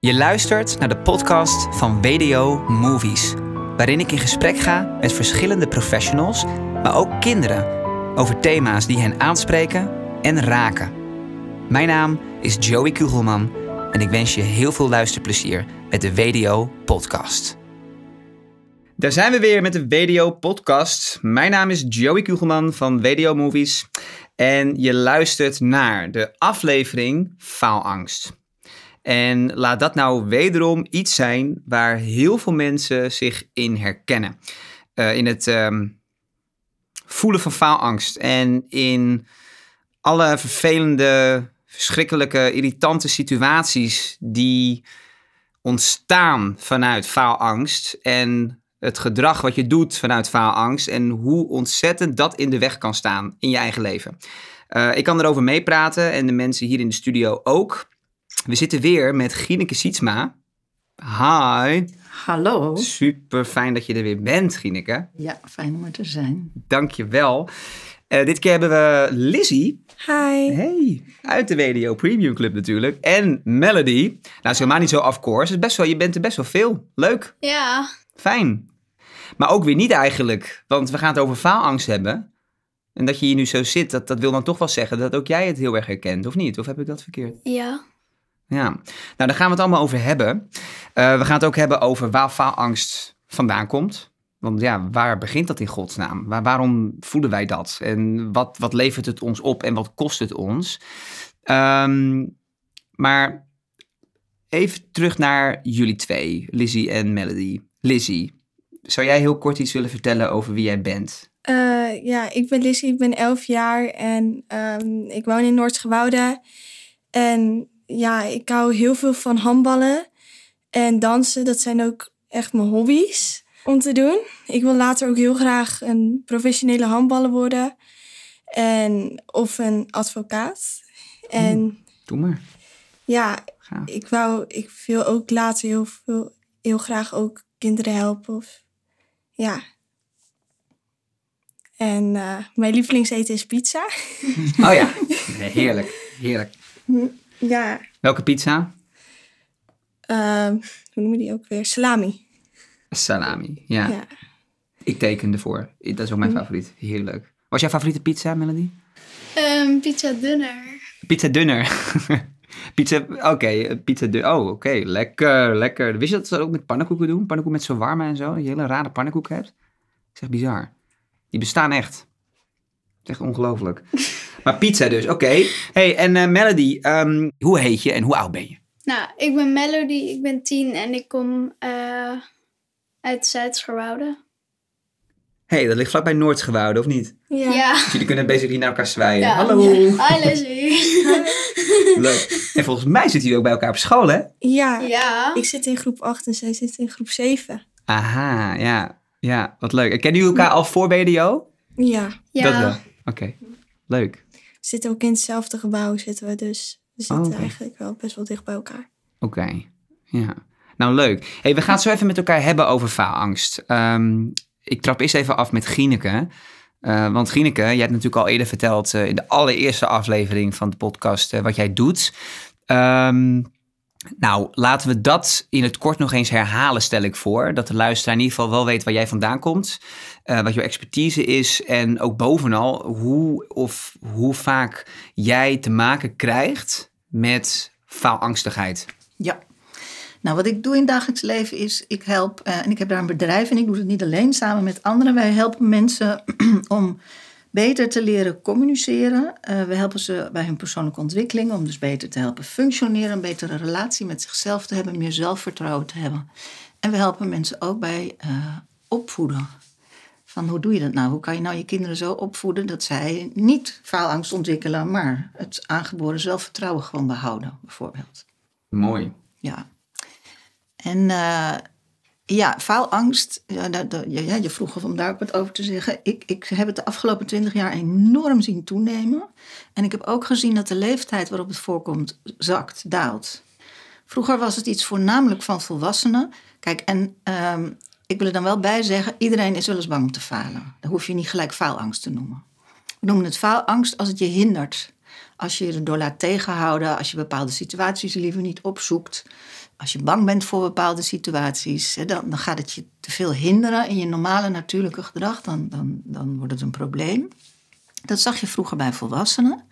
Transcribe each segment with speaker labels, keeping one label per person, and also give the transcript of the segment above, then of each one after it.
Speaker 1: Je luistert naar de podcast van WDO Movies, waarin ik in gesprek ga met verschillende professionals, maar ook kinderen, over thema's die hen aanspreken en raken. Mijn naam is Joey Kugelman en ik wens je heel veel luisterplezier met de WDO podcast. Daar zijn we weer met de WDO podcast. Mijn naam is Joey Kugelman van WDO Movies en je luistert naar de aflevering Faalangst. En laat dat nou wederom iets zijn waar heel veel mensen zich in herkennen. Uh, in het um, voelen van faalangst en in alle vervelende, verschrikkelijke, irritante situaties die ontstaan vanuit faalangst en het gedrag wat je doet vanuit faalangst en hoe ontzettend dat in de weg kan staan in je eigen leven. Uh, ik kan erover meepraten en de mensen hier in de studio ook. We zitten weer met Gineke Sietsma. Hi.
Speaker 2: Hallo.
Speaker 1: Super fijn dat je er weer bent, Gineke.
Speaker 2: Ja, fijn om er te zijn.
Speaker 1: Dankjewel. Uh, dit keer hebben we Lizzie.
Speaker 3: Hi.
Speaker 1: Hey, uit de WDO Premium Club natuurlijk. En Melody. Nou, is helemaal niet zo of course. Best wel, je bent er best wel veel. Leuk.
Speaker 3: Ja.
Speaker 1: Fijn. Maar ook weer niet eigenlijk. Want we gaan het over faalangst hebben. En dat je hier nu zo zit, dat, dat wil dan toch wel zeggen dat ook jij het heel erg herkent, of niet? Of heb ik dat verkeerd?
Speaker 3: Ja.
Speaker 1: Ja, nou daar gaan we het allemaal over hebben. Uh, we gaan het ook hebben over waar faalangst vandaan komt. Want ja, waar begint dat in godsnaam? Waar, waarom voelen wij dat? En wat, wat levert het ons op en wat kost het ons? Um, maar even terug naar jullie twee, Lizzie en Melody. Lizzie, zou jij heel kort iets willen vertellen over wie jij bent?
Speaker 3: Uh, ja, ik ben Lizzie, ik ben 11 jaar en um, ik woon in Noordgewoude. En ja, ik hou heel veel van handballen en dansen. Dat zijn ook echt mijn hobby's om te doen. Ik wil later ook heel graag een professionele handballer worden. En, of een advocaat. En,
Speaker 1: hmm, Doe maar.
Speaker 3: Ja, ik, wou, ik wil ook later heel, veel, heel graag ook kinderen helpen. Of, ja. En uh, mijn lievelingseten is pizza.
Speaker 1: Oh ja, heerlijk, heerlijk.
Speaker 3: Ja.
Speaker 1: Welke pizza?
Speaker 3: Uh, hoe noem je die ook weer? Salami.
Speaker 1: Salami, ja. ja. Ik teken ervoor. Dat is ook mijn favoriet. Heerlijk. Wat is jouw favoriete pizza, Melody?
Speaker 4: Um, pizza dunner.
Speaker 1: Pizza dunner. pizza, oké, okay, pizza dunner. Oh, oké, okay. lekker, lekker. Wist je dat ze dat ook met pannenkoeken doen? Pannenkoeken met shawarma en zo? Dat je hele rare pannenkoeken hebt? Dat is echt bizar. Die bestaan echt. Dat is echt ongelooflijk. Maar pizza dus, oké. Hey, en uh, Melody, um, hoe heet je en hoe oud ben je?
Speaker 4: Nou, ik ben Melody, ik ben tien en ik kom uh, uit Zuid-Scharwoude.
Speaker 1: hey, dat ligt vlakbij Noord-Gewoude, of niet?
Speaker 4: Ja. ja.
Speaker 1: Dus jullie kunnen bezig hier naar elkaar zwaaien.
Speaker 4: Ja.
Speaker 1: Hallo.
Speaker 4: Hi, Lizzie.
Speaker 1: Leuk. En volgens mij zitten jullie ook bij elkaar op school, hè?
Speaker 3: Ja.
Speaker 4: ja.
Speaker 3: Ik zit in groep 8 en zij zit in groep 7.
Speaker 1: Aha, ja. Ja, wat leuk. En kennen jullie elkaar al voor BDO?
Speaker 3: Ja.
Speaker 4: Ja.
Speaker 1: Dat wel. Oké, okay. leuk.
Speaker 3: We zitten ook in hetzelfde gebouw, zitten we dus. We zitten
Speaker 1: Oh,
Speaker 3: eigenlijk wel best wel dicht bij elkaar.
Speaker 1: Oké, ja. Nou, leuk. Hey, we gaan het zo even met elkaar hebben over faalangst. Ehm, ik trap eerst even af met Gieneke. Uh, want Gieneke, jij hebt natuurlijk al eerder verteld uh, in de allereerste aflevering van de podcast uh, wat jij doet. Um, nou, laten we dat in het kort nog eens herhalen, stel ik voor. Dat de luisteraar in ieder geval wel weet waar jij vandaan komt. Uh, wat jouw expertise is. En ook bovenal hoe of hoe vaak jij te maken krijgt met faalangstigheid.
Speaker 2: Ja. Nou, wat ik doe in dagelijks leven is, ik help, uh, en ik heb daar een bedrijf en ik doe het niet alleen, samen met anderen. Wij helpen mensen om beter te leren communiceren. Uh, we helpen ze bij hun persoonlijke ontwikkeling om dus beter te helpen functioneren, een betere relatie met zichzelf te hebben, meer zelfvertrouwen te hebben. En we helpen mensen ook bij opvoeden. Van hoe doe je dat nou? Hoe kan je nou je kinderen zo opvoeden dat zij niet faalangst ontwikkelen, maar het aangeboren zelfvertrouwen gewoon behouden, bijvoorbeeld.
Speaker 1: Mooi.
Speaker 2: Ja. En uh, ja, faalangst. Ja, dat, dat, ja, je vroeg om daar wat over te zeggen. Ik, ik heb het de afgelopen twintig jaar enorm zien toenemen. En ik heb ook gezien dat de leeftijd waarop het voorkomt zakt, daalt. Vroeger was het iets voornamelijk van volwassenen. Kijk, en um, ik wil er dan wel bij zeggen: iedereen is wel eens bang om te falen. Dan hoef je niet gelijk faalangst te noemen. We noemen het faalangst als het je hindert Als je je erdoor laat tegenhouden, als je bepaalde situaties liever niet opzoekt, als je bang bent voor bepaalde situaties, dan, dan gaat het je te veel hinderen in je normale natuurlijke gedrag. Dan, dan, dan wordt het een probleem. Dat zag je vroeger bij volwassenen.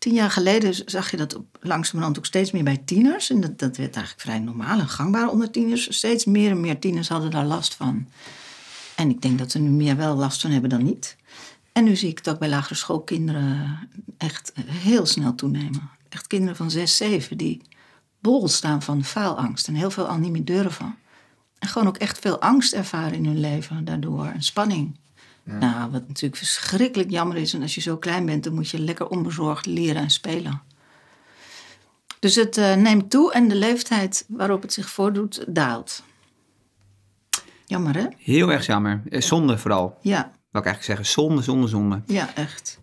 Speaker 2: Tien jaar geleden zag je dat langzamerhand ook steeds meer bij tieners. En dat, dat werd eigenlijk vrij normaal en gangbaar onder tieners. Steeds meer en meer tieners hadden daar last van. En ik denk dat ze nu meer wel last van hebben dan niet. En nu zie ik het ook bij lagere schoolkinderen echt heel snel toenemen. Echt kinderen van 6, 7 die bol staan van faalangst en heel veel al niet meer durven. En gewoon ook echt veel angst ervaren in hun leven daardoor. En spanning. Nou, wat natuurlijk verschrikkelijk jammer is. En als je zo klein bent, dan moet je lekker onbezorgd leren en spelen. Dus het uh, neemt toe en de leeftijd waarop het zich voordoet daalt. Jammer, hè?
Speaker 1: Heel erg jammer. Eh, zonde vooral.
Speaker 2: Ja.
Speaker 1: Wil ik eigenlijk zeggen. Zonde, zonde, zonde.
Speaker 2: Ja, echt.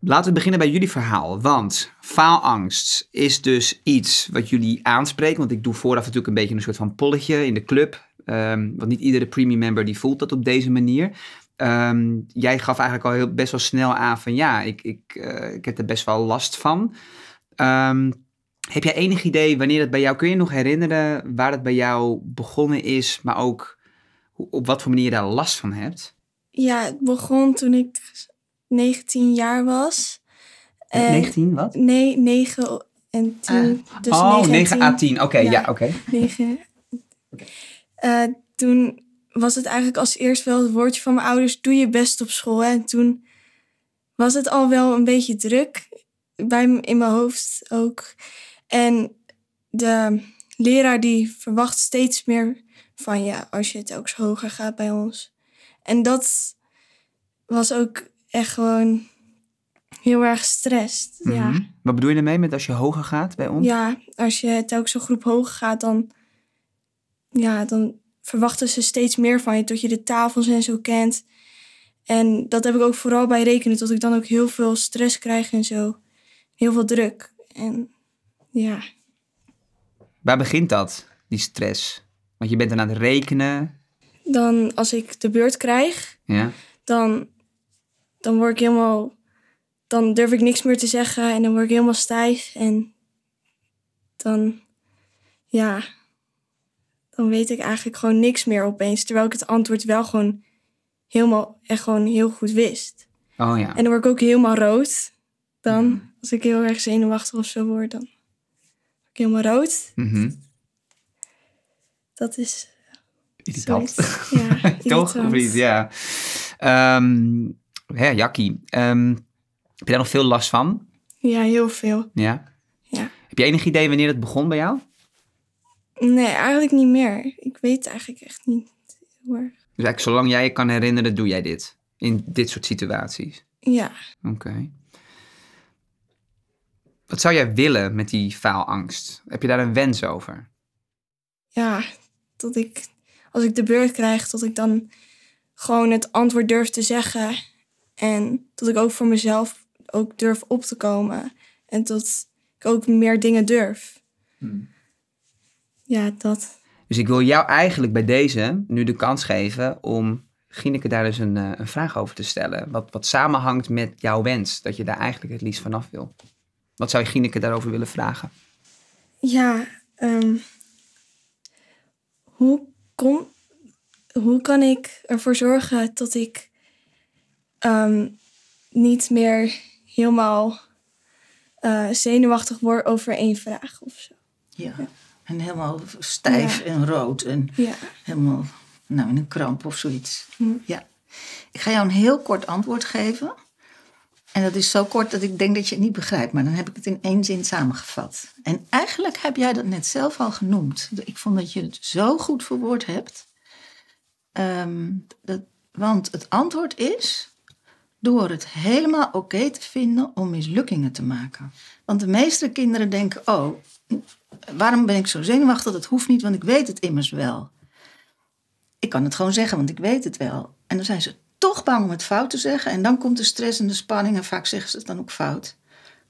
Speaker 1: Laten we beginnen bij jullie verhaal. Want faalangst is dus iets wat jullie aanspreken. Want ik doe vooraf natuurlijk een beetje een soort van polletje in de club. Um, want niet iedere premium member die voelt dat op deze manier. Um, jij gaf eigenlijk al heel, best wel snel aan van ja, ik, ik, uh, ik heb er best wel last van. Um, heb jij enig idee wanneer het bij jou, kun je nog herinneren waar het bij jou begonnen is, maar ook op wat voor manier je daar last van hebt?
Speaker 3: Ja, het begon toen ik 19 jaar was.
Speaker 1: En 19, wat?
Speaker 3: Nee, 9 en 10.
Speaker 1: Ah. Dus oh, 9, 9 à 10. Oké, okay, ja, ja oké. Okay.
Speaker 3: 9. Okay. Uh, toen was het eigenlijk als eerst wel het woordje van mijn ouders: doe je best op school. En toen was het al wel een beetje druk bij me, in mijn hoofd ook. En de leraar die verwacht steeds meer van je als je het ook zo hoger gaat bij ons. En dat was ook echt gewoon heel erg gestrest. Mm -hmm. ja.
Speaker 1: Wat bedoel je ermee met als je hoger gaat bij ons?
Speaker 3: Ja, als je telkens een groep hoger gaat, dan, ja, dan verwachten ze steeds meer van je, tot je de tafels en zo kent. En dat heb ik ook vooral bij rekenen, tot ik dan ook heel veel stress krijg en zo. Heel veel druk. En ja.
Speaker 1: Waar begint dat, die stress? Want je bent dan aan het rekenen.
Speaker 3: Dan als ik de beurt krijg,
Speaker 1: ja.
Speaker 3: dan, dan word ik helemaal. Dan durf ik niks meer te zeggen en dan word ik helemaal stijf. En dan, ja, dan weet ik eigenlijk gewoon niks meer opeens. Terwijl ik het antwoord wel gewoon helemaal echt gewoon heel goed wist.
Speaker 1: Oh ja.
Speaker 3: En dan word ik ook helemaal rood. Dan, mm. als ik heel erg zenuwachtig of zo word, dan word ik helemaal rood.
Speaker 1: Mm -hmm.
Speaker 3: Dat is.
Speaker 1: Irritant.
Speaker 3: Ja,
Speaker 1: Toch? Of niet? Ja. Um, hè, Jackie. Um, heb je daar nog veel last van?
Speaker 3: Ja, heel veel.
Speaker 1: Ja?
Speaker 3: Ja.
Speaker 1: Heb je enig idee wanneer het begon bij jou?
Speaker 3: Nee, eigenlijk niet meer. Ik weet eigenlijk echt niet heel erg. Dus
Speaker 1: eigenlijk zolang jij je kan herinneren, doe jij dit? In dit soort situaties?
Speaker 3: Ja.
Speaker 1: Oké. Okay. Wat zou jij willen met die faalangst? Heb je daar een wens over?
Speaker 3: Ja, dat ik, als ik de beurt krijg, dat ik dan gewoon het antwoord durf te zeggen. En dat ik ook voor mezelf ook durf op te komen. En dat ik ook meer dingen durf.
Speaker 1: Hmm.
Speaker 3: Ja, dat.
Speaker 1: Dus ik wil jou eigenlijk bij deze nu de kans geven om Gineke daar dus een, een vraag over te stellen. Wat, wat samenhangt met jouw wens, dat je daar eigenlijk het liefst vanaf wil. Wat zou je Gineke daarover willen vragen?
Speaker 3: Ja, um, hoe, kom, hoe kan ik ervoor zorgen dat ik um, niet meer helemaal uh, zenuwachtig word over één vraag of zo?
Speaker 2: Ja. ja. En helemaal stijf ja. en rood. En
Speaker 3: ja.
Speaker 2: helemaal nou, in een kramp of zoiets.
Speaker 3: Hm.
Speaker 2: Ja. Ik ga jou een heel kort antwoord geven. En dat is zo kort dat ik denk dat je het niet begrijpt. Maar dan heb ik het in één zin samengevat. En eigenlijk heb jij dat net zelf al genoemd. Ik vond dat je het zo goed verwoord hebt. Um, dat, want het antwoord is door het helemaal oké te vinden om mislukkingen te maken. Want de meeste kinderen denken, oh, waarom ben ik zo zenuwachtig? Dat hoeft niet, want ik weet het immers wel. Ik kan het gewoon zeggen, want ik weet het wel. En dan zijn ze toch bang om het fout te zeggen. En dan komt de stress en de spanning. En vaak zeggen ze het dan ook fout.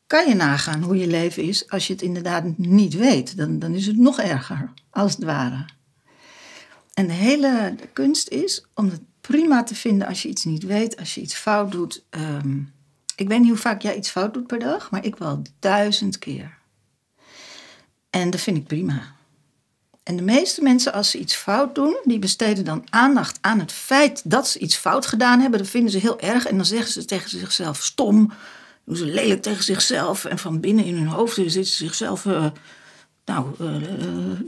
Speaker 2: Kan je nagaan hoe je leven is als je het inderdaad niet weet? Dan, dan is het nog erger, als het ware. En de hele kunst is om het prima te vinden als je iets niet weet, als je iets fout doet. Um, Ik weet niet hoe vaak jij iets fout doet per dag, maar ik wel duizend keer. En dat vind ik prima. En de meeste mensen, als ze iets fout doen, die besteden dan aandacht aan het feit dat ze iets fout gedaan hebben. Dat vinden ze heel erg. En dan zeggen ze tegen zichzelf stom. Doen ze lelijk tegen zichzelf. En van binnen in hun hoofd zitten ze zichzelf uh, nou, uh,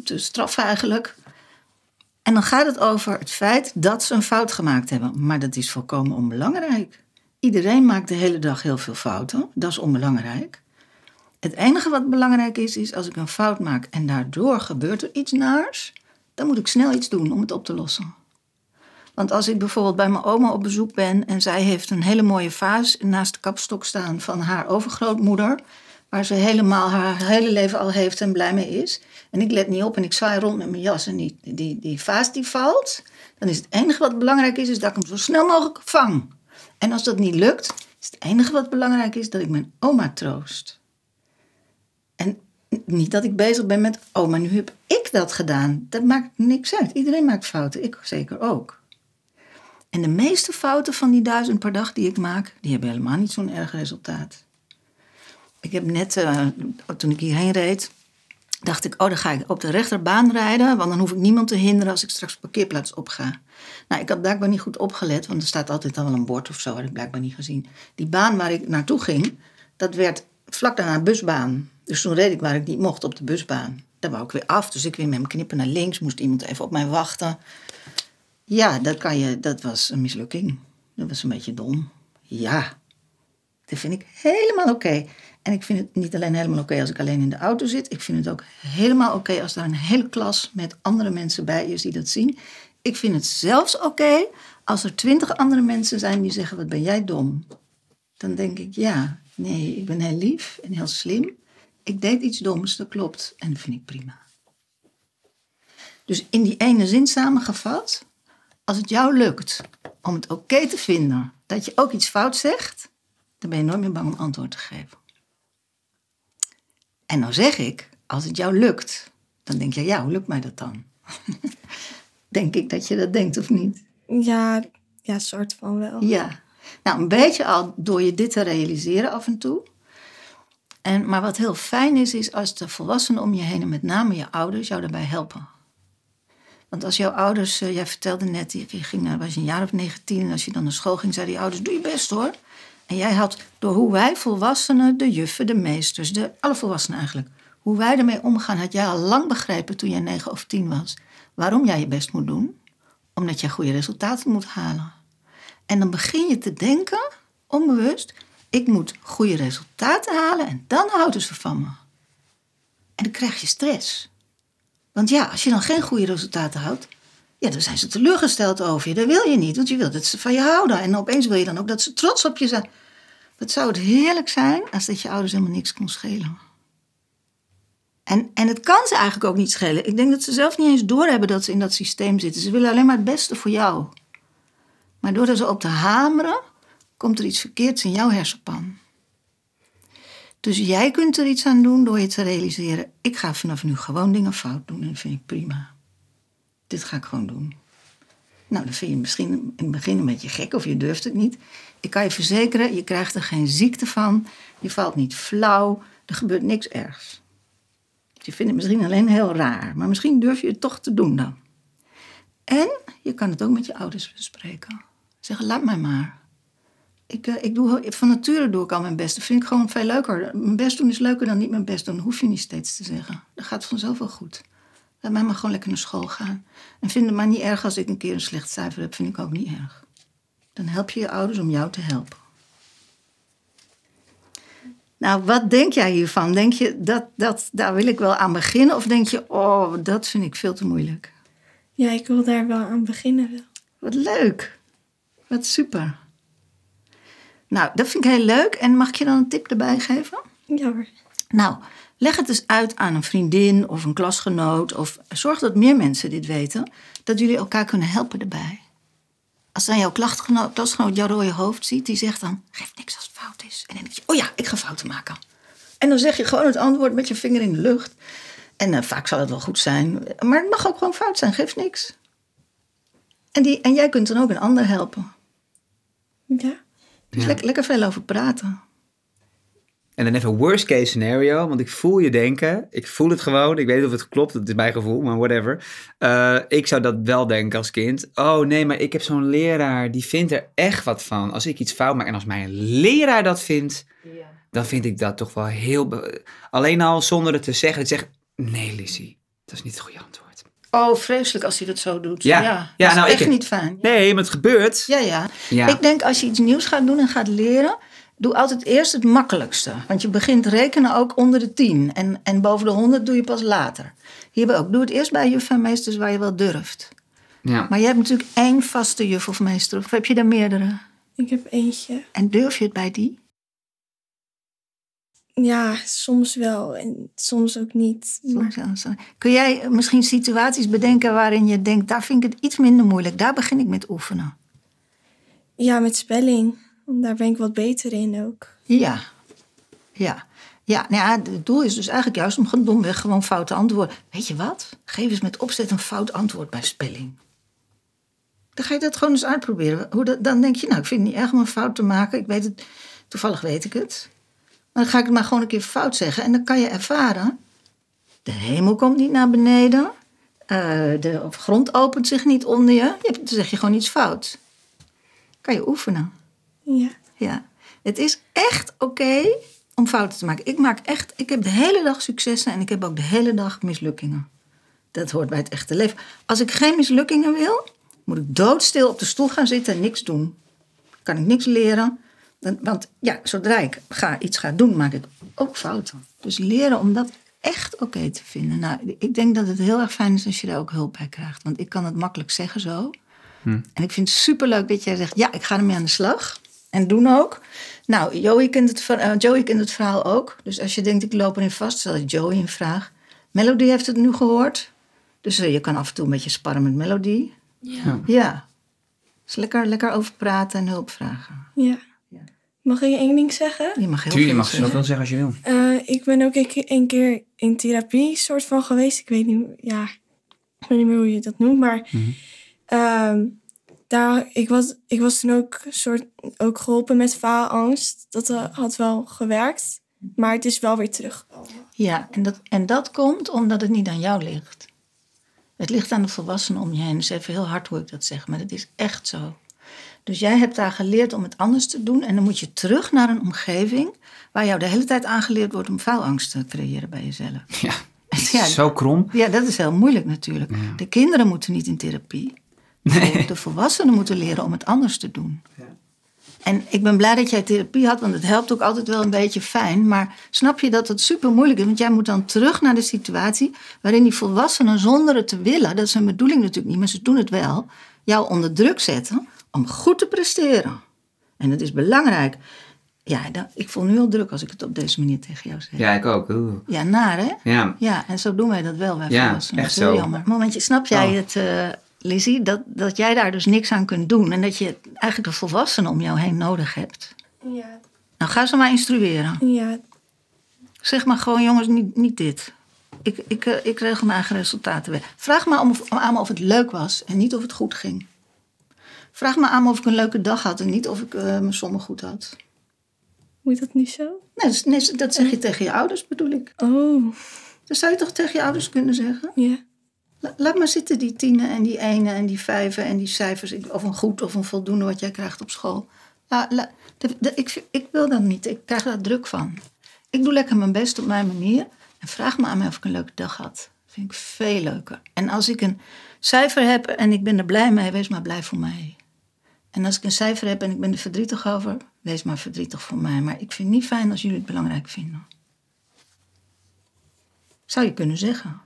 Speaker 2: te straffen eigenlijk. En dan gaat het over het feit dat ze een fout gemaakt hebben. Maar dat is volkomen onbelangrijk. Iedereen maakt de hele dag heel veel fouten. Dat is onbelangrijk. Het enige wat belangrijk is, is als ik een fout maak en daardoor gebeurt er iets naars, dan moet ik snel iets doen om het op te lossen. Want als ik bijvoorbeeld bij mijn oma op bezoek ben en zij heeft een hele mooie vaas naast de kapstok staan van haar overgrootmoeder, waar ze helemaal haar hele leven al heeft en blij mee is, en ik let niet op en ik zwaai rond met mijn jas en die, die, die vaas die valt, dan is het enige wat belangrijk is, is dat ik hem zo snel mogelijk vang. En als dat niet lukt, is het enige wat belangrijk is dat ik mijn oma troost. Niet dat ik bezig ben met, oh, maar nu heb ik dat gedaan. Dat maakt niks uit. Iedereen maakt fouten, ik zeker ook. En de meeste fouten van die duizend per dag die ik maak, die hebben helemaal niet zo'n erg resultaat. Ik heb net, uh, toen ik hierheen reed, dacht ik, oh, dan ga ik op de rechterbaan rijden, want dan hoef ik niemand te hinderen als ik straks de parkeerplaats opga. Nou, ik had blijkbaar niet goed opgelet, want er staat altijd al wel een bord of zo, had ik blijkbaar niet gezien. Die baan waar ik naartoe ging, dat werd vlak daarna een busbaan. Dus toen reed ik waar ik niet mocht op de busbaan. Daar wou ik weer af, dus ik weer met mijn knippen naar links. Moest iemand even op mij wachten. Ja, dat, kan je, dat was een mislukking. Dat was een beetje dom. Ja, dat vind ik helemaal oké. En ik vind het niet alleen helemaal oké als ik alleen in de auto zit. Ik vind het ook helemaal oké als er een hele klas met andere mensen bij is die dat zien. Ik vind het zelfs oké als er twintig andere mensen zijn die zeggen: Wat ben jij dom? Dan denk ik: Ja, nee, ik ben heel lief en heel slim ik deed iets doms, dat klopt. En dat vind ik prima. Dus in die ene zin samengevat, als het jou lukt om het oké te vinden dat je ook iets fout zegt, dan ben je nooit meer bang om antwoord te geven. En nou zeg ik, als het jou lukt, dan denk je, ja, hoe lukt mij dat dan? denk ik dat je dat denkt of niet?
Speaker 3: Ja, ja, soort van wel.
Speaker 2: Ja. Nou, een beetje al door je dit te realiseren af en toe, en, maar wat heel fijn is, is als de volwassenen om je heen, en met name je ouders, jou daarbij helpen. Want als jouw ouders, uh, jij vertelde net, je ging naar, was je een jaar of 19 en als je dan naar school ging, zeiden die ouders, doe je best hoor. En jij had door hoe wij volwassenen, de juffen, de meesters, de, alle volwassenen eigenlijk, hoe wij ermee omgaan, had jij al lang begrepen toen jij 9 of 10 was, waarom jij je best moet doen. Omdat jij goede resultaten moet halen. En dan begin je te denken, onbewust, ik moet goede resultaten halen en dan houden ze van me. En dan krijg je stress. Want ja, als je dan geen goede resultaten houdt, ja, dan zijn ze teleurgesteld over je. Dat wil je niet, want je wilt dat ze van je houden. En opeens wil je dan ook dat ze trots op je zijn. Wat zou het heerlijk zijn als dat je ouders helemaal niks kon schelen. En, en het kan ze eigenlijk ook niet schelen. Ik denk dat ze zelf niet eens doorhebben dat ze in dat systeem zitten. Ze willen alleen maar het beste voor jou. Maar door er zo op te hameren, komt er iets verkeerds in jouw hersenpan. Dus jij kunt er iets aan doen door je te realiseren: ik ga vanaf nu gewoon dingen fout doen en dat vind ik prima. Dit ga ik gewoon doen. Nou, dan vind je misschien in het begin een beetje gek of je durft het niet. Ik kan je verzekeren, je krijgt er geen ziekte van. Je valt niet flauw. Er gebeurt niks ergs. Je vindt het misschien alleen heel raar, maar misschien durf je het toch te doen dan. En je kan het ook met je ouders bespreken. Zeggen, laat mij maar. Ik, uh, ik doe, van nature doe ik al mijn best. Dat vind ik gewoon veel leuker. Mijn best doen is leuker dan niet mijn best doen. hoef je niet steeds te zeggen. Dat gaat vanzelf wel goed. Laat mij maar gewoon lekker naar school gaan. En vind het maar niet erg als ik een keer een slecht cijfer heb. Vind ik ook niet erg. Dan help je je ouders om jou te helpen. Nou, wat denk jij hiervan? Denk je dat, dat daar wil ik wel aan beginnen? Of denk je, oh, dat vind ik veel te moeilijk?
Speaker 3: Ja, ik wil daar wel aan beginnen. Wel.
Speaker 2: Wat leuk. Wat super. Nou, dat vind ik heel leuk. En mag ik je dan een tip erbij geven?
Speaker 3: Ja hoor.
Speaker 2: Nou, leg het dus uit aan een vriendin of een klasgenoot. Of zorg dat meer mensen dit weten. Dat jullie elkaar kunnen helpen erbij. Als dan jouw klasgenoot jouw rode hoofd ziet, die zegt dan: geef niks als het fout is. En dan denk je: oh ja, ik ga fouten maken. En dan zeg je gewoon het antwoord met je vinger in de lucht. En uh, vaak zal het wel goed zijn. Maar het mag ook gewoon fout zijn, geef niks. En, die, en jij kunt dan ook een ander helpen.
Speaker 3: Ja.
Speaker 2: Dus
Speaker 1: Ja.
Speaker 2: lekker, lekker veel over praten.
Speaker 1: En dan even worst case scenario, want ik voel je denken. Ik voel het gewoon. Ik weet niet of het klopt, het is mijn gevoel, maar whatever. Eh, ik zou dat wel denken als kind. Oh nee, maar ik heb zo'n leraar, die vindt er echt wat van. Als ik iets fout maak en als mijn leraar dat vindt, dan vind ik dat toch wel heel... Alleen al zonder het te zeggen, het zegt, nee Lizzie, dat is niet het goede antwoord.
Speaker 2: Oh, vreselijk als hij dat zo doet.
Speaker 1: Ja.
Speaker 2: ja.
Speaker 1: Ja,
Speaker 2: dat is
Speaker 1: nou,
Speaker 2: echt
Speaker 1: ik-
Speaker 2: niet fijn.
Speaker 1: Nee, maar het gebeurt.
Speaker 2: Ja, ja.
Speaker 1: Ja.
Speaker 2: Ik denk als je iets nieuws gaat doen en gaat leren, doe altijd eerst het makkelijkste. Want je begint rekenen ook onder de 10. En, en boven de 100 doe je pas later. Hierbij ook. Doe het eerst bij juf en meesters waar je wel durft.
Speaker 1: Ja.
Speaker 2: Maar je hebt natuurlijk één vaste juf of meester. Of heb je er meerdere?
Speaker 3: Ik heb eentje.
Speaker 2: En durf je het bij die?
Speaker 3: Ja, soms wel en soms ook niet. Maar
Speaker 2: Soms. Kun jij misschien situaties bedenken waarin je denkt, daar vind ik het iets minder moeilijk. Daar begin ik met oefenen.
Speaker 3: ja, met spelling. Daar ben ik wat beter in ook.
Speaker 2: Ja, ja. Ja, nou ja, het doel is dus eigenlijk juist om gewoon domweg gewoon foute antwoorden. Weet je wat? Geef eens met opzet een fout antwoord bij spelling. Dan ga je dat gewoon eens uitproberen. Hoe dat, dan denk je, nou, ik vind het niet erg om een fout te maken. Ik weet het, toevallig weet ik het. Maar dan ga ik het maar gewoon een keer fout zeggen. En dan kan je ervaren, de hemel komt niet naar beneden. eh, de grond opent zich niet onder je. je. hebt- Dan zeg je gewoon iets fout. Kan je oefenen.
Speaker 3: Ja.
Speaker 2: Ja, het is echt oké om fouten te maken. Ik maak echt, ik heb de hele dag successen en ik heb ook de hele dag mislukkingen. Dat hoort bij het echte leven. Als ik geen mislukkingen wil, moet ik doodstil op de stoel gaan zitten en niks doen. Kan ik niks leren. Want ja, zodra ik ga, iets ga doen, maak ik ook fouten. Dus leren om dat echt oké te vinden. Nou, ik denk dat het heel erg fijn is als je daar ook hulp bij krijgt. Want ik kan het makkelijk zeggen zo. En ik vind het superleuk dat jij zegt, ja, ik ga ermee aan de slag. En doen ook. Nou, Joey kent, het, ver- eh, Joey kent het verhaal ook. Dus als je denkt, ik loop erin vast, stel je Joey een vraag. Melody heeft het nu gehoord. Dus eh, je kan af en toe een beetje sparren met Melody.
Speaker 4: Ja.
Speaker 2: Ja. Dus lekker, lekker over praten en hulp vragen.
Speaker 3: ja. Mag ik één ding zeggen?
Speaker 2: Je mag heel
Speaker 1: Tuurlijk, je
Speaker 2: veel
Speaker 1: mag
Speaker 2: zeggen.
Speaker 1: zoveel zeggen als je wil.
Speaker 3: Eh, ik ben ook een keer, een keer in therapie soort van geweest. Ik weet niet, ja, ik weet niet meer hoe je dat noemt, maar ehm, daar, ik, was, ik was toen ook soort ook geholpen met faalangst. Dat eh, had wel gewerkt, maar het is wel weer teruggekomen.
Speaker 2: Ja, en dat, en dat komt omdat het niet aan jou ligt. Het ligt aan de volwassenen om je heen. Is even heel hard hoe ik dat zeg, maar het is echt zo. Dus jij hebt daar geleerd om het anders te doen. En dan moet je terug naar een omgeving waar jou de hele tijd aangeleerd wordt om faalangst te creëren bij jezelf.
Speaker 1: Ja,
Speaker 2: Ja,
Speaker 1: zo krom.
Speaker 2: ja dat is heel moeilijk natuurlijk. De kinderen moeten niet in therapie. De- De volwassenen moeten leren om het anders te doen. En ik ben blij dat jij therapie had, want het helpt ook altijd wel een beetje fijn. Maar snap je dat het super moeilijk is? Want jij moet dan terug naar de situatie waarin die volwassenen zonder het te willen, dat is hun bedoeling natuurlijk niet, maar ze doen het wel, jou onder druk zetten om goed te presteren. En het is belangrijk. Ja, dan, ik voel nu al druk als ik het op deze manier tegen jou zeg.
Speaker 1: Ja, ik ook. Oeh.
Speaker 2: Ja, naar hè?
Speaker 1: Ja,
Speaker 2: Ja, en zo doen wij dat wel bij
Speaker 1: Ja,
Speaker 2: volwassenen.
Speaker 1: echt
Speaker 2: dat is heel
Speaker 1: zo.
Speaker 2: jammer. Momentje, snap jij
Speaker 1: Oh.
Speaker 2: het, eh Lizzie? Dat, dat jij daar dus niks aan kunt doen. En dat je eigenlijk de volwassenen om jou heen nodig hebt.
Speaker 3: Ja,
Speaker 2: Nou, ga ze maar instrueren.
Speaker 3: ja,
Speaker 2: Zeg maar gewoon, jongens, niet, niet dit. Ik, ik, eh, ik regel mijn eigen resultaten weer. Vraag me aan of, aan me of het leuk was en niet of het goed ging. Vraag me aan me of ik een leuke dag had en niet of ik eh, mijn sommen goed had.
Speaker 3: moet dat nu zo?
Speaker 2: Nee, dat- nee, dat zeg je tegen je ouders, bedoel ik.
Speaker 3: Oh,
Speaker 2: Dat zou je toch tegen je ouders kunnen zeggen?
Speaker 3: ja,
Speaker 2: La- Laat maar zitten, die tienen en die ene en die vijven en die cijfers. Of een goed of een voldoende wat jij krijgt op school. La- la- de- de- ik, ik wil dat niet. Ik krijg daar druk van. Ik doe lekker mijn best op mijn manier. En vraag me aan mij of ik een leuke dag had. Dat vind ik veel leuker. En als ik een cijfer heb en ik ben er blij mee, wees maar blij voor mij. En als ik een cijfer heb en ik ben er verdrietig over, wees maar verdrietig voor mij. Maar ik vind het niet fijn als jullie het belangrijk vinden. Zou je kunnen zeggen.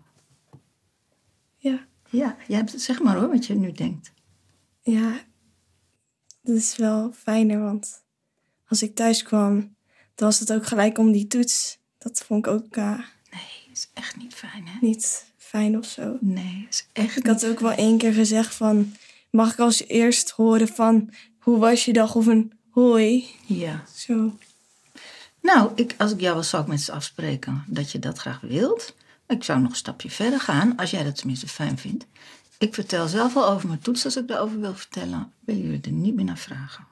Speaker 3: ja,
Speaker 2: Ja, jij hebt het, zeg maar hoor, wat je nu denkt.
Speaker 3: ja. Dat is wel fijner, want als ik thuis kwam, dan was het ook gelijk om die toets. Dat vond ik ook eh,
Speaker 2: Nee, is echt niet fijn, hè?
Speaker 3: niet fijn of zo.
Speaker 2: Nee, is echt
Speaker 3: Ik had ook wel één keer gezegd van... Mag ik als eerst horen van... Hoe was je dag? Of een hoi.
Speaker 2: Ja.
Speaker 3: Zo.
Speaker 2: Nou, ik, als ik jou was, zou ik met ze afspreken dat je dat graag wilt. Ik zou nog een stapje verder gaan, als jij dat tenminste fijn vindt. Ik vertel zelf al over mijn toets als ik daarover wil vertellen. Willen jullie er niet meer naar vragen?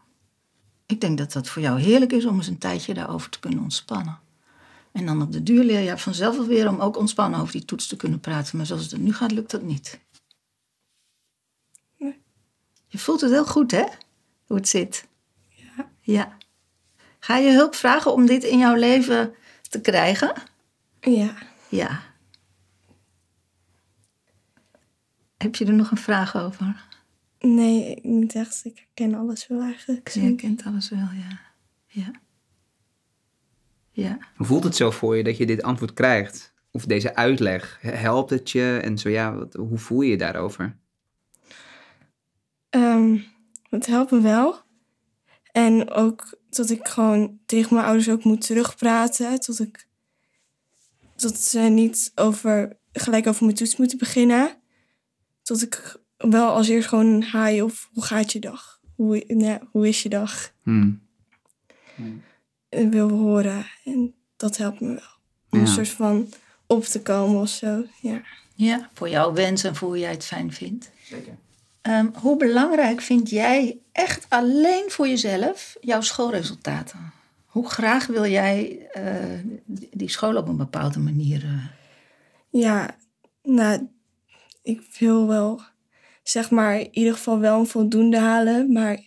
Speaker 2: Ik denk dat dat voor jou heerlijk is om eens een tijdje daarover te kunnen ontspannen. En dan op de duur leer je vanzelf wel weer om ook ontspannen over die toets te kunnen praten. Maar zoals het nu gaat, lukt dat niet. Je voelt het heel goed, hè? Hoe het zit.
Speaker 3: Ja.
Speaker 2: Ja. Ga je hulp vragen om dit in jouw leven te krijgen?
Speaker 3: Ja.
Speaker 2: Ja. Heb je er nog een vraag over?
Speaker 3: Nee, niet echt. Ik herken alles wel eigenlijk.
Speaker 2: Je kent alles wel, ja. Ja. Ja.
Speaker 1: Hoe voelt het zo voor je dat je dit antwoord krijgt? Of deze uitleg? Helpt het je? En zo ja, wat, hoe voel je je daarover?
Speaker 3: Ehm, het helpt me wel. En ook dat ik gewoon tegen mijn ouders ook moet terugpraten. Tot ik dat ze niet over, gelijk over mijn toets moeten beginnen. Tot ik wel als eerst gewoon een haai of hoe gaat je dag? Hoe, nee, hoe is je dag?
Speaker 1: Hmm.
Speaker 3: wil horen. En dat helpt me wel. Om
Speaker 1: Ja.
Speaker 3: een soort van op te komen of zo. Ja.
Speaker 2: Ja, voor jouw wens en voor hoe jij het fijn vindt.
Speaker 1: Zeker.
Speaker 2: Ehm, hoe belangrijk vind jij echt alleen voor jezelf jouw schoolresultaten? Hoe graag wil jij eh, die- school op een bepaalde manier? eh,
Speaker 3: ja, nou, ik wil wel, zeg maar, in ieder geval wel een voldoende halen. Maar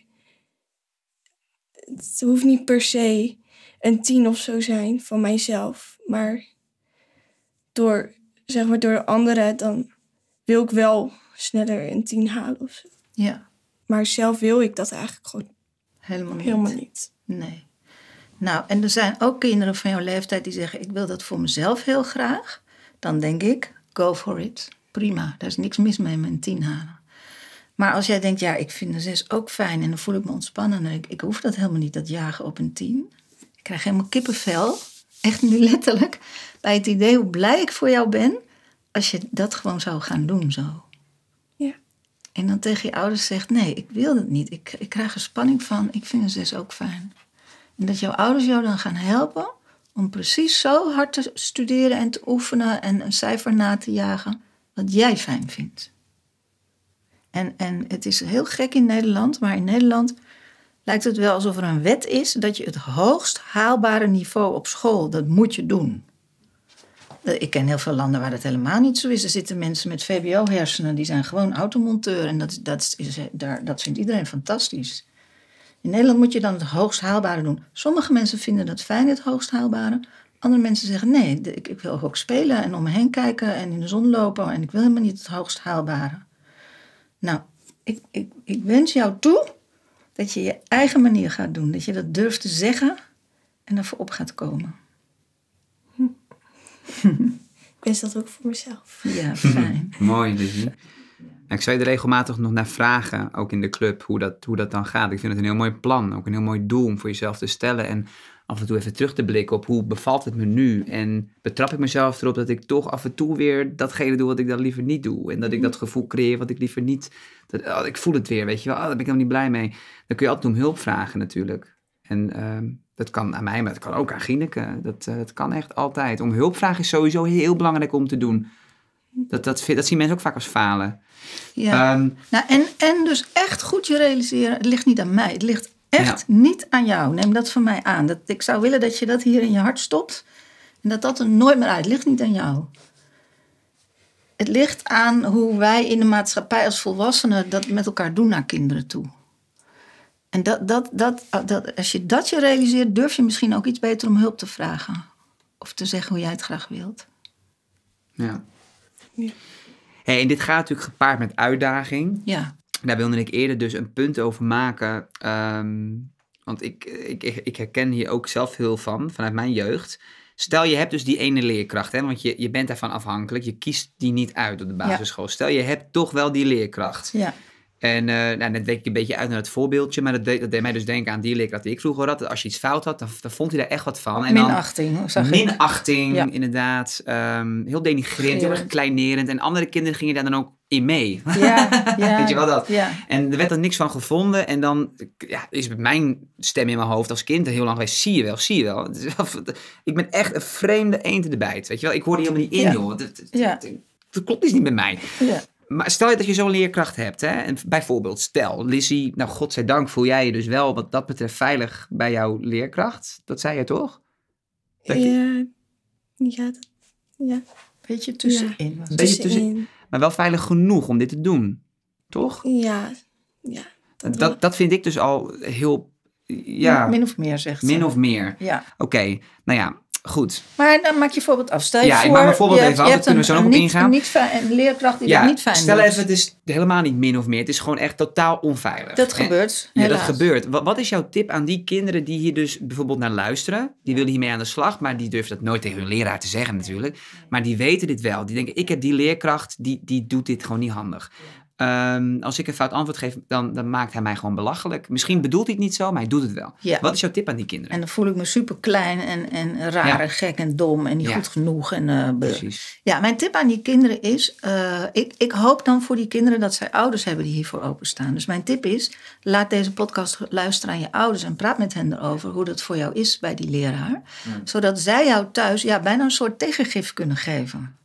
Speaker 3: het hoeft niet per se een tien of zo zijn van mijzelf. Maar door, zeg maar, door anderen, dan wil ik wel sneller een tien halen of zo.
Speaker 2: ja,
Speaker 3: Maar zelf wil ik dat eigenlijk gewoon
Speaker 2: helemaal niet.
Speaker 3: helemaal niet.
Speaker 2: Nee. Nou, en er zijn ook kinderen van jouw leeftijd die zeggen: Ik wil dat voor mezelf heel graag. Dan denk ik: Go for it. Prima, daar is niks mis mee met een tien halen. Maar als jij denkt: Ja, ik vind een zes ook fijn en dan voel ik me ontspannen. En ik, ik hoef dat helemaal niet, dat jagen op een tien. Ik krijg helemaal kippenvel, echt nu letterlijk, bij het idee hoe blij ik voor jou ben als je dat gewoon zou gaan doen zo. En dan tegen je ouders zegt: Nee, ik wil het niet. Ik, ik krijg er spanning van. Ik vind een zes ook fijn. En dat jouw ouders jou dan gaan helpen om precies zo hard te studeren en te oefenen en een cijfer na te jagen wat jij fijn vindt. En, en het is heel gek in Nederland, maar in Nederland lijkt het wel alsof er een wet is dat je het hoogst haalbare niveau op school, dat moet je doen. Eh, Ik ken heel veel landen waar dat helemaal niet zo is. Er zitten mensen met VBO-hersenen, die zijn gewoon automonteur. En dat, dat, is, daar, dat vindt iedereen fantastisch. In Nederland moet je dan het hoogst haalbare doen. Sommige mensen vinden dat fijn, het hoogst haalbare. Andere mensen zeggen, nee, ik wil ook spelen en om me heen kijken en in de zon lopen. En ik wil helemaal niet het hoogst haalbare. Nou, ik, ik, ik wens jou toe dat je je eigen manier gaat doen. Dat je dat durft te zeggen en ervoor op gaat komen.
Speaker 3: Ik wens dat ook voor mezelf.
Speaker 2: Ja, fijn.
Speaker 1: Mooi. Ja, Ik zou je er regelmatig nog naar vragen, ook in de club, hoe dat, hoe dat dan gaat. Ik vind het een heel mooi plan, ook een heel mooi doel om voor jezelf te stellen. En af en toe even terug te blikken op hoe bevalt het me nu. En betrap ik mezelf erop dat ik toch af en toe weer datgene doe wat ik dan liever niet doe. En dat ik dat gevoel creëer wat ik liever niet... Dat, oh, ik voel het weer, weet je wel. Oh, daar ben ik helemaal niet blij mee. Dan kun je altijd om hulp vragen natuurlijk. En ehm, dat kan aan mij, maar dat kan ook aan Gineke. Dat, eh, dat kan echt altijd. Om hulp vragen is sowieso heel belangrijk om te doen. Dat, dat, dat zien mensen ook vaak als falen.
Speaker 2: Ja.
Speaker 1: Ehm,
Speaker 2: Nou, en, en dus echt goed je realiseren, het ligt niet aan mij. Het ligt echt niet aan jou. Neem dat van mij aan. Dat, ik zou willen dat je dat hier in je hart stopt. En dat dat er nooit meer uit. Het ligt niet aan jou. Het ligt aan hoe wij in de maatschappij als volwassenen dat met elkaar doen naar kinderen toe. En dat, dat, dat, dat, als je dat je realiseert, durf je misschien ook iets beter om hulp te vragen. Of te zeggen hoe jij het graag wilt.
Speaker 1: ja.
Speaker 3: Ja.
Speaker 1: Hey, en dit gaat natuurlijk gepaard met uitdaging.
Speaker 2: Ja,
Speaker 1: Daar wilde ik eerder dus een punt over maken. ehm, want ik, ik, ik, ik herken hier ook zelf heel van, vanuit mijn jeugd. Stel je hebt dus die ene leerkracht, hè, want je, je bent daarvan afhankelijk. Je kiest die niet uit op de basisschool. Stel je hebt toch wel die leerkracht.
Speaker 2: ja.
Speaker 1: En eh nou, net week ik een beetje uit naar het voorbeeldje, maar dat deed, dat deed mij dus denken aan die leerkracht die ik vroeger had. Dat Als je iets fout had, dan, dan vond hij daar echt wat van. En dan,
Speaker 2: Minachting. hoe zag ik?
Speaker 1: Minachting,
Speaker 2: Ja.
Speaker 1: inderdaad. Ehm, heel denigrerend, heel erg kleinerend. En andere kinderen gingen daar dan ook in mee.
Speaker 2: Ja, ja.
Speaker 1: Weet je wel dat?
Speaker 2: Ja.
Speaker 1: En er werd er niks van gevonden. En dan ja, is mijn stem in mijn hoofd als kind heel lang geweest. Zie je wel, zie je wel. Ik ben echt een vreemde eend in de bijt. Weet je wel? Ik hoor die helemaal niet in, joh. Dat, klopt iets niet met mij.
Speaker 2: Ja.
Speaker 1: Maar stel je dat je zo'n leerkracht hebt, hè? En bijvoorbeeld, stel, Lizzie, nou godzijdank voel jij je dus wel wat dat betreft veilig bij jouw leerkracht. Dat zei je toch? Dat je-
Speaker 3: Ja, ja, dat- ja.
Speaker 2: Beetje tussenin. het.
Speaker 1: Beetje tussen-
Speaker 3: tussenin.
Speaker 1: Maar wel veilig genoeg om dit te doen, toch?
Speaker 3: Ja, ja.
Speaker 1: Dat, dat vind ik dus al heel, ja,
Speaker 2: Min of meer, zegt ze.
Speaker 1: min of meer.
Speaker 2: Ja.
Speaker 1: Oké, nou ja, goed.
Speaker 2: Maar dan maak je voorbeeld af. Stel je
Speaker 1: Ja, ik
Speaker 2: voor,
Speaker 1: maak mijn voorbeeld
Speaker 2: je
Speaker 1: even af, daar kunnen we zo nog op ingaan.
Speaker 2: Niet, fijn, een leerkracht die
Speaker 1: ja,
Speaker 2: dat niet fijn
Speaker 1: stel
Speaker 2: doet.
Speaker 1: even, het is helemaal niet min of meer. Het is gewoon echt totaal onveilig.
Speaker 2: Dat
Speaker 1: En-
Speaker 2: gebeurt,
Speaker 1: Ja, dat gebeurt. Wat, wat is jouw tip aan die kinderen die hier dus bijvoorbeeld naar luisteren? Die willen hiermee aan de slag, maar die durven dat nooit tegen hun leraar te zeggen natuurlijk. Maar die weten dit wel. Die denken, ik heb die leerkracht, die, die doet dit gewoon niet handig. Ehm, als ik een fout antwoord geef, dan, dan maakt hij mij gewoon belachelijk. Misschien bedoelt hij het niet zo, maar hij doet het wel.
Speaker 2: Ja.
Speaker 1: Wat is jouw tip aan die kinderen?
Speaker 2: En dan voel ik me super klein en, en raar
Speaker 1: Ja.
Speaker 2: en gek en dom en niet
Speaker 1: Ja.
Speaker 2: goed genoeg. En, eh,
Speaker 1: Precies.
Speaker 2: ja, mijn tip aan die kinderen is, eh, ik, ik hoop dan voor die kinderen dat zij ouders hebben die hiervoor openstaan. Dus mijn tip is, laat deze podcast luisteren aan je ouders en praat met hen erover hoe dat voor jou is bij die leraar. Zodat zij jou thuis ja, bijna een soort tegengif kunnen geven.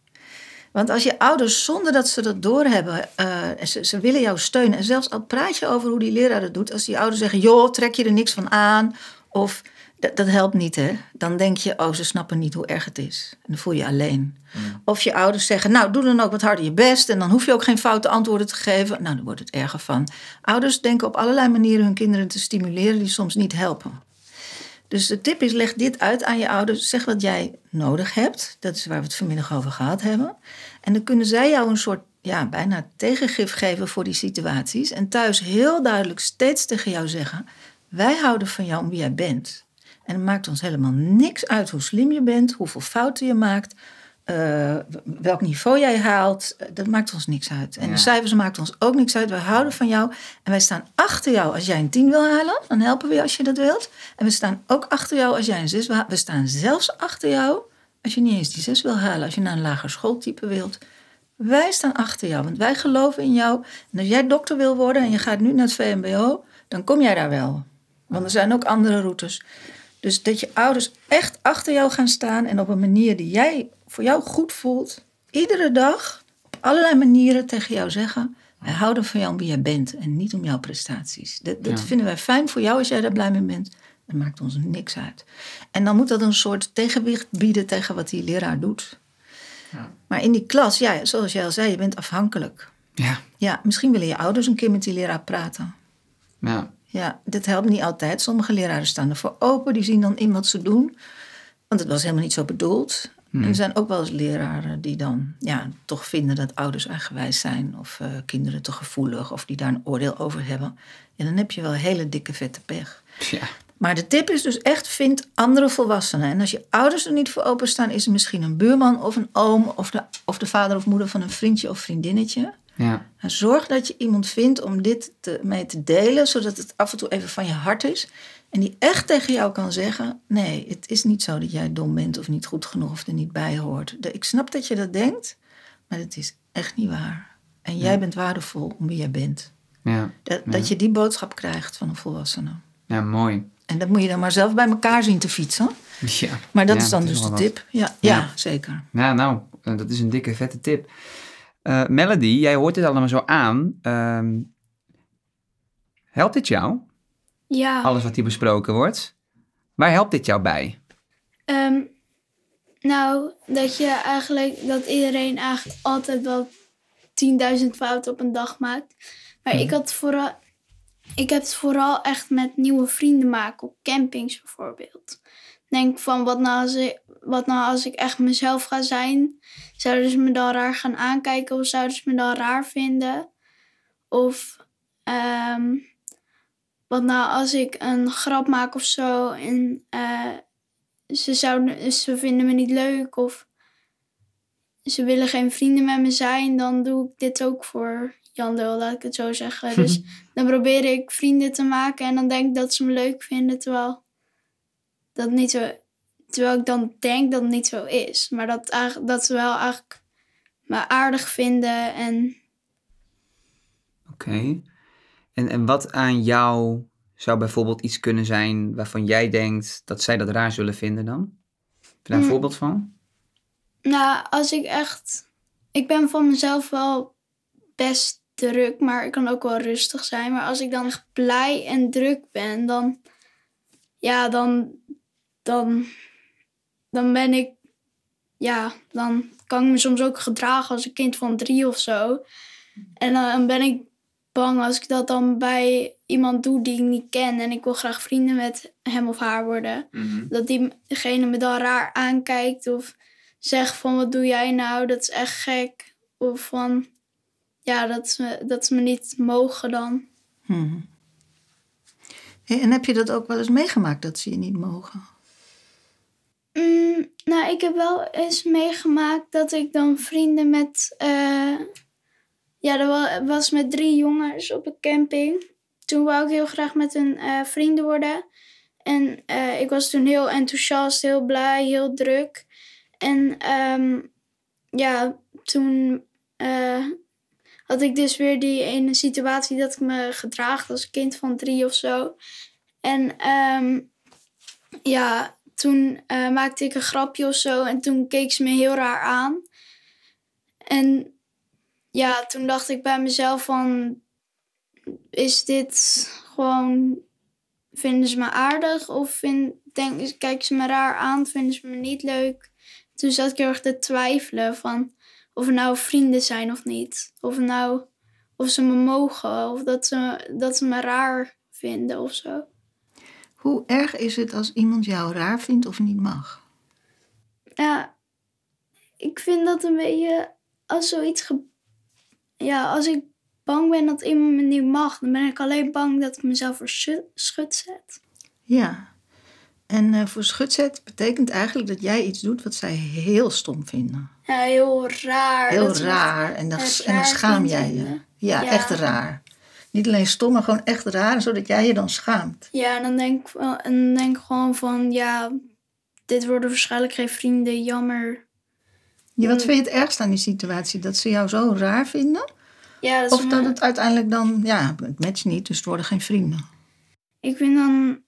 Speaker 2: Want als je ouders, zonder dat ze dat doorhebben, eh ze, ze willen jou steunen. En zelfs al praat je over hoe die leraar dat doet. Als die ouders zeggen, joh, trek je er niks van aan. Of, dat, dat helpt niet, hè. Dan denk je, oh, ze snappen niet hoe erg het is. En dan voel je je alleen. Of je ouders zeggen, nou, doe dan ook wat harder je best. En dan hoef je ook geen foute antwoorden te geven. Nou, dan wordt het erger van. Ouders denken op allerlei manieren hun kinderen te stimuleren die soms niet helpen. Dus de tip is, leg dit uit aan je ouders. Zeg wat jij nodig hebt. Dat is waar we het vanmiddag over gehad hebben. En dan kunnen zij jou een soort, ja, bijna tegengif geven voor die situaties. En thuis heel duidelijk steeds tegen jou zeggen... wij houden van jou om wie jij bent. En het maakt ons helemaal niks uit hoe slim je bent, hoeveel fouten je maakt... eh, welk niveau jij haalt, eh, dat maakt ons niks uit. En
Speaker 1: Ja.
Speaker 2: de cijfers maken ons ook niks uit. Wij houden van jou en wij staan achter jou als jij een 10 wil halen. Dan helpen we je als je dat wilt. En we staan ook achter jou als jij een 6 wil halen. We staan zelfs achter jou als je niet eens die 6 wil halen. Als je naar een lager schooltype wilt. Wij staan achter jou, want wij geloven in jou. En als jij dokter wil worden en je gaat nu naar het VMBO, dan kom jij daar wel. Want er zijn ook andere routes. Dus dat je ouders echt achter jou gaan staan en op een manier die jij voor jou goed voelt, iedere dag op allerlei manieren tegen jou zeggen: Wij houden van jou om wie jij bent en niet om jouw prestaties. Dat, dat
Speaker 1: Ja.
Speaker 2: vinden wij fijn voor jou als jij daar blij mee bent. Dat maakt ons niks uit. En dan moet dat een soort tegenwicht bieden tegen wat die leraar doet.
Speaker 1: Ja.
Speaker 2: Maar in die klas, ja, zoals jij al zei, je bent afhankelijk.
Speaker 1: Ja,
Speaker 2: Ja, misschien willen je ouders een keer met die leraar praten.
Speaker 1: ja.
Speaker 2: Ja, dit helpt niet altijd. Sommige leraren staan ervoor open. Die zien dan in wat ze doen. Want het was helemaal niet zo bedoeld. En er zijn ook wel eens leraren die dan ja, toch vinden dat ouders eigenwijs zijn. Of eh, kinderen te gevoelig. Of die daar een oordeel over hebben. Ja, dan heb je wel hele dikke vette pech.
Speaker 1: ja.
Speaker 2: Maar de tip is dus echt, vind andere volwassenen. En als je ouders er niet voor openstaan, is er misschien een buurman of een oom... of de, of de vader of moeder van een vriendje of vriendinnetje...
Speaker 1: ja.
Speaker 2: en zorg dat je iemand vindt om dit te, mee te delen, zodat het af en toe even van je hart is. En die echt tegen jou kan zeggen: Nee, het is niet zo dat jij dom bent of niet goed genoeg of er niet bij hoort. Ik snap dat je dat denkt, maar het is echt niet waar. En jij bent waardevol om wie jij bent.
Speaker 1: ja.
Speaker 2: Dat, dat je die boodschap krijgt van een volwassene.
Speaker 1: ja mooi.
Speaker 2: En dat moet je dan maar zelf bij elkaar zien te fietsen.
Speaker 1: Ja.
Speaker 2: Maar dat is dan dus de tip. Ja, ja. Zeker.
Speaker 1: Ja, nou, eh, dat is een dikke, vette tip. Eh, Melody, jij hoort dit allemaal zo aan. Ehm, helpt dit jou,
Speaker 4: Ja.
Speaker 1: alles wat hier besproken wordt? Waar helpt dit jou bij?
Speaker 4: Ehm, nou, dat je eigenlijk, dat iedereen eigenlijk altijd wel 10.000 fouten op een dag maakt. Maar ik had vooral, ik heb het vooral echt met nieuwe vrienden maken op campings bijvoorbeeld. Denk van, wat nou als ik, wat nou als ik echt mezelf ga zijn? Zouden ze me dan raar gaan aankijken of zouden ze me dan raar vinden? Of ehm, wat nou als ik een grap maak of zo en eh, ze, zouden, ze vinden me niet leuk of ze willen geen vrienden met me zijn, dan doe ik dit ook voor Jan laat ik het zo zeggen. Dus dan probeer ik vrienden te maken en dan denk ik dat ze me leuk vinden, terwijl dat niet zo, terwijl ik dan denk dat het niet zo is. Maar dat, dat ze wel eigenlijk me aardig vinden en
Speaker 1: Oké. En, en wat aan jou zou bijvoorbeeld iets kunnen zijn waarvan jij denkt dat zij dat raar zullen vinden dan? Heb je daar een
Speaker 4: Mm.
Speaker 1: voorbeeld van?
Speaker 4: Nou, als ik echt. Ik ben van mezelf wel best druk, maar ik kan ook wel rustig zijn. Maar als ik dan echt blij en druk ben, dan, ja, dan, dan, dan ben ik, ja, dan kan ik me soms ook gedragen als een kind van drie of zo. En dan ben ik bang als ik dat dan bij iemand doe die ik niet ken en ik wil graag vrienden met hem of haar worden, dat diegene me dan raar aankijkt of zegt van wat doe jij nou, dat is echt gek. Of van ja, dat ze, dat ze me niet mogen dan.
Speaker 2: Hmm. Hey, en heb je dat ook wel eens meegemaakt dat ze je niet mogen?
Speaker 4: Mm, nou, ik heb wel eens meegemaakt dat ik dan vrienden met. eh, ja, dat wa- was met drie jongens op een camping. Toen wou ik heel graag met hun eh, vrienden worden. En eh, ik was toen heel enthousiast, heel blij, heel druk. En ehm, ja, toen eh, had ik dus weer die ene situatie dat ik me gedraagde als kind van drie of zo. En ehm, ja, toen maakte ik een grapje of zo en toen keek ze me heel raar aan. En ja, toen dacht ik bij mezelf van, is dit gewoon, vinden ze me aardig of vind, denk, kijken ze me raar aan, vinden ze me niet leuk? Toen zat ik heel erg te twijfelen van of we nou vrienden zijn of niet. Of, nou, of ze me mogen of dat ze, dat ze me raar vinden of zo.
Speaker 2: Hoe erg is het als iemand jou raar vindt of niet mag?
Speaker 4: Ja, ik vind dat een beetje als zoiets. ge- Ja, als ik bang ben dat iemand me niet mag, dan ben ik alleen bang dat ik mezelf voor schu- schut zet.
Speaker 2: Ja. En eh, voor schutzet betekent eigenlijk dat jij iets doet wat zij heel stom vinden.
Speaker 4: Ja, heel raar.
Speaker 2: Heel raar. En dan, en dan schaam jij je. Ja,
Speaker 4: Ja.
Speaker 2: echt raar. Niet alleen stom, maar gewoon echt raar, zodat jij je dan schaamt.
Speaker 4: Ja, en dan denk, en denk gewoon van, ja, dit worden waarschijnlijk geen vrienden, jammer.
Speaker 2: Ja, wat vind je het ergst aan die situatie? Dat ze jou zo raar vinden?
Speaker 4: Ja, dat
Speaker 2: Of dat het uiteindelijk dan, ja, het matcht niet, dus het worden geen vrienden.
Speaker 4: Ik vind dan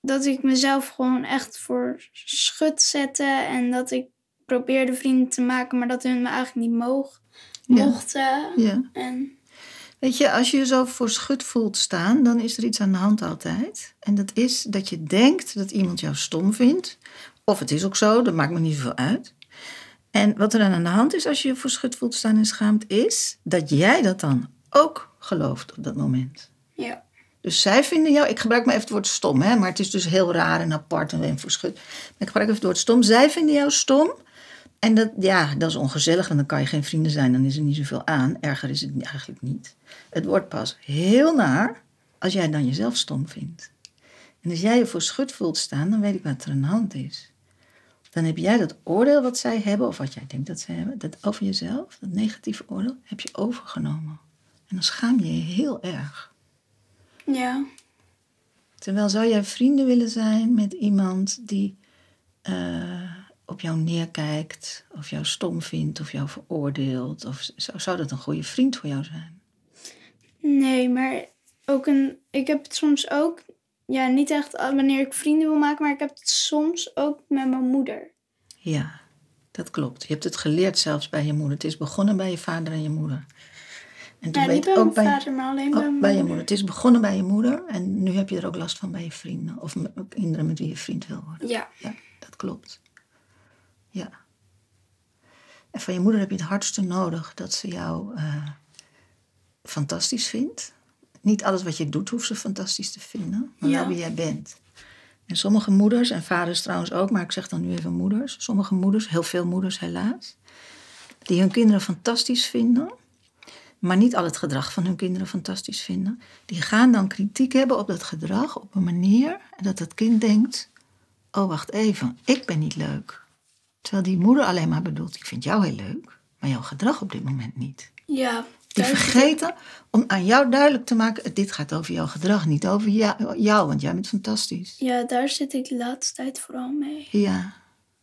Speaker 4: dat ik mezelf gewoon echt voor schut zette en dat ik probeerde vrienden te maken, maar dat hun me eigenlijk niet moog,
Speaker 2: Ja.
Speaker 4: mochten.
Speaker 2: Ja.
Speaker 4: En
Speaker 2: Weet je, als je je zo voor schut voelt staan, dan is er iets aan de hand altijd. En dat is dat je denkt dat iemand jou stom vindt. Of het is ook zo, dat maakt me niet zoveel uit. En wat er dan aan de hand is als je je voor schut voelt staan en schaamt, is dat jij dat dan ook gelooft op dat moment.
Speaker 4: ja,
Speaker 2: Dus zij vinden jou, ik gebruik maar even het woord stom, hè, maar het is dus heel raar en apart en weer voor schut. Maar ik gebruik even het woord stom. Zij vinden jou stom. En dat, ja, dat is ongezellig, want dan kan je geen vrienden zijn, dan is er niet zoveel aan. Erger is het eigenlijk niet. Het wordt pas heel naar als jij dan jezelf stom vindt. En als jij je voor schut voelt staan, dan weet ik wat er aan de hand is. Dan heb jij dat oordeel wat zij hebben, of wat jij denkt dat ze hebben, dat over jezelf, dat negatieve oordeel, heb je overgenomen. En dan schaam je je heel erg.
Speaker 4: ja,
Speaker 2: Terwijl zou jij vrienden willen zijn met iemand die eh, op jou neerkijkt, of jou stom vindt, of jou veroordeelt? Of zou, zou dat een goede vriend voor jou zijn?
Speaker 4: nee, maar ook een, ik heb het soms ook, ja, niet echt wanneer ik vrienden wil maken, maar ik heb het soms ook met mijn moeder.
Speaker 2: Ja, dat klopt. Je hebt het geleerd zelfs bij je moeder. Het is begonnen bij je vader en je moeder. En toen
Speaker 4: Ja, niet
Speaker 2: weet
Speaker 4: bij
Speaker 2: ook
Speaker 4: mijn vader, maar alleen bij
Speaker 2: ook
Speaker 4: mijn
Speaker 2: bij je
Speaker 4: moeder.
Speaker 2: Het is begonnen bij je moeder en nu heb je er ook last van bij je vrienden. Of kinderen met wie je vriend wil worden.
Speaker 4: Ja,
Speaker 2: Ja, dat klopt. Ja. En van je moeder heb je het hardste nodig dat ze jou eh, fantastisch vindt. Niet alles wat je doet hoeft ze fantastisch te vinden, maar
Speaker 4: Ja.
Speaker 2: wel wie jij bent. En sommige moeders, en vaders trouwens ook, maar ik zeg dan nu even moeders. Sommige moeders, heel veel moeders helaas, die hun kinderen fantastisch vinden, maar niet al het gedrag van hun kinderen fantastisch vinden. Die gaan dan kritiek hebben op dat gedrag op een manier dat het kind denkt: oh wacht even, ik ben niet leuk. Terwijl die moeder alleen maar bedoelt: ik vind jou heel leuk, maar jouw gedrag op dit moment niet.
Speaker 4: ja.
Speaker 2: Die vergeten om aan jou duidelijk te maken: dit gaat over jouw gedrag, niet over jou, jou want jij bent fantastisch.
Speaker 4: Ja, daar zit ik de laatste tijd vooral mee.
Speaker 2: Ja,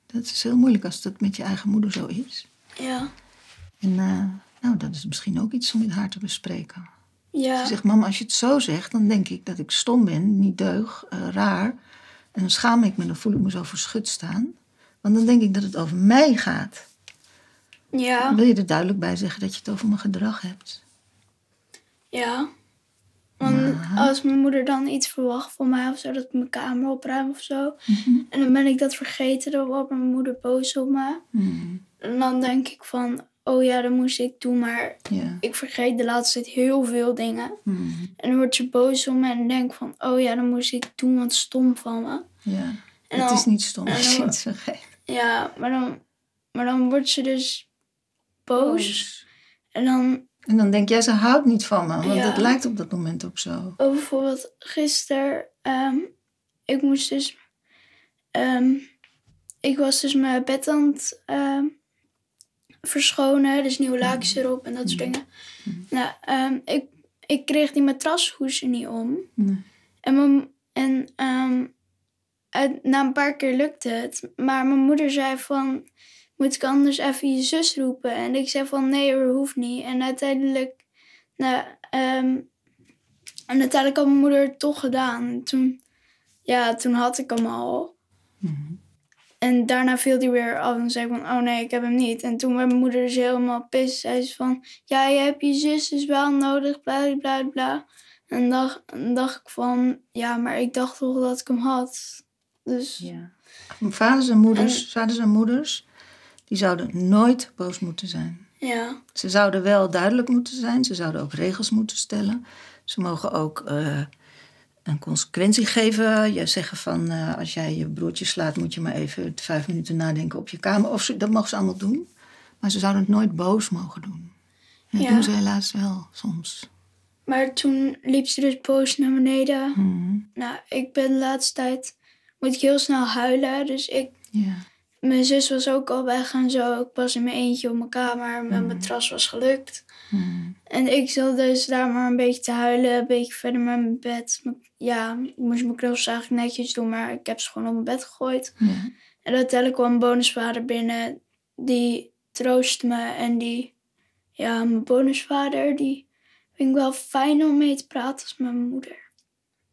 Speaker 2: dat is heel moeilijk als dat met je eigen moeder zo is.
Speaker 4: Ja,
Speaker 2: En eh, nou, dat is misschien ook iets om met haar te bespreken.
Speaker 4: ja,
Speaker 2: Ze zegt, mama, als je het zo zegt, dan denk ik dat ik stom ben, niet deug, eh, raar. En dan schaam ik me, dan voel ik me zo verschut staan. Want dan denk ik dat het over mij gaat.
Speaker 4: Ja,
Speaker 2: wil je er duidelijk bij zeggen dat je het over mijn gedrag hebt.
Speaker 4: Ja. Want als mijn moeder dan iets verwacht van mij of zo, dat ik mijn kamer opruim of zo. En dan ben ik dat vergeten, dan wordt mijn moeder boos op me. En dan denk ik van, oh ja, dat moest ik doen, maar
Speaker 2: Ja.
Speaker 4: ik vergeet de laatste tijd heel veel dingen. En dan wordt ze boos op me en denk van, oh ja, dat moest ik doen, want stom van me.
Speaker 2: Ja.
Speaker 4: En
Speaker 2: het
Speaker 4: dan-
Speaker 2: is niet stom als je het vergeet.
Speaker 4: Ja, maar dan, maar dan wordt ze dus boos. En dan
Speaker 2: En dan denk jij, ze houdt niet van me. Want
Speaker 4: Ja.
Speaker 2: dat lijkt op dat moment ook zo.
Speaker 4: Oh, bijvoorbeeld gisteren, ehm, ik moest dus, ehm, ik was dus mijn bed aan het ehm, verschonen, dus nieuwe lakens erop en dat soort dingen. Nou, ehm, ik, ik kreeg die matrashoesen niet om.
Speaker 2: Nee.
Speaker 4: En, mijn, en het- na een paar keer lukte het. Maar mijn moeder zei van, moet ik anders even je zus roepen? En ik zei van, nee hoor, hoeft niet. En uiteindelijk, nou, ehm, en uiteindelijk had mijn moeder het toch gedaan. En toen, ja, toen had ik hem al. En daarna viel hij weer af en zei van, oh nee, ik heb hem niet. En toen werd mijn moeder dus helemaal pist. Zei ze van, ja, je hebt je zus dus wel nodig, bla bla bla. En dacht, en dacht ik van, ja, maar ik dacht toch dat ik hem had. Dus
Speaker 2: Ja. Vaders en moeders, vaders en moeders, die zouden nooit boos moeten zijn.
Speaker 4: ja,
Speaker 2: Ze zouden wel duidelijk moeten zijn. Ze zouden ook regels moeten stellen. Ze mogen ook eh, een consequentie geven. Je zeggen van eh, als jij je broertje slaat, moet je maar even vijf minuten nadenken op je kamer. Of ze, dat mogen ze allemaal doen. Maar ze zouden het nooit boos mogen doen. En dat
Speaker 4: Ja.
Speaker 2: doen ze helaas wel soms.
Speaker 4: maar toen liep ze dus boos naar beneden.
Speaker 2: Mhm.
Speaker 4: Nou, ik ben de laatste tijd, moet ik heel snel huilen. Dus ik,
Speaker 2: Ja.
Speaker 4: Mijn zus was ook al weg en zo. Ik was in mijn eentje op mijn kamer.
Speaker 2: Mhm.
Speaker 4: Mijn matras was gelukt.
Speaker 2: Mhm.
Speaker 4: En ik zat dus daar maar een beetje te huilen, een beetje verder met mijn bed. Ja, ik moest mijn knuffels eigenlijk netjes doen, maar ik heb ze gewoon op mijn bed gegooid. En uiteindelijk kwam een bonusvader binnen, die troostte me. En die, ja, mijn bonusvader, die vind ik wel fijn om mee te praten als mijn moeder.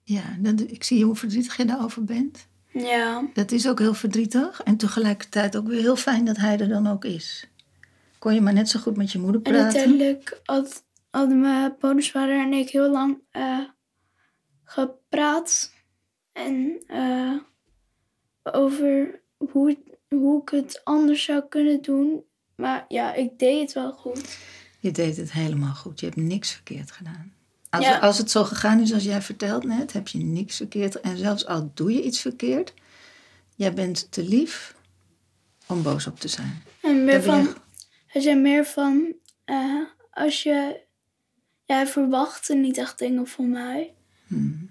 Speaker 2: Ja, dat, ik zie hoe verdrietig je daarover bent.
Speaker 4: Ja,
Speaker 2: Dat is ook heel verdrietig. En tegelijkertijd ook weer heel fijn dat hij er dan ook is. Kon je maar net zo goed met je moeder
Speaker 4: en
Speaker 2: praten.
Speaker 4: uiteindelijk had, hadden mijn bonusvader en ik heel lang eh, gepraat. En eh, over hoe, hoe ik het anders zou kunnen doen. Maar ja, ik deed het wel goed.
Speaker 2: Je deed het helemaal goed. Je hebt niks verkeerd gedaan. Als,
Speaker 4: Ja.
Speaker 2: als het zo gegaan is als jij vertelt net, heb je niks verkeerd. En zelfs al doe je iets verkeerd, jij bent te lief om boos op te zijn.
Speaker 4: En meer
Speaker 2: je-
Speaker 4: van, hij zei meer van, eh, als je, ja, hij verwachtte niet echt dingen van mij.
Speaker 2: Hmm.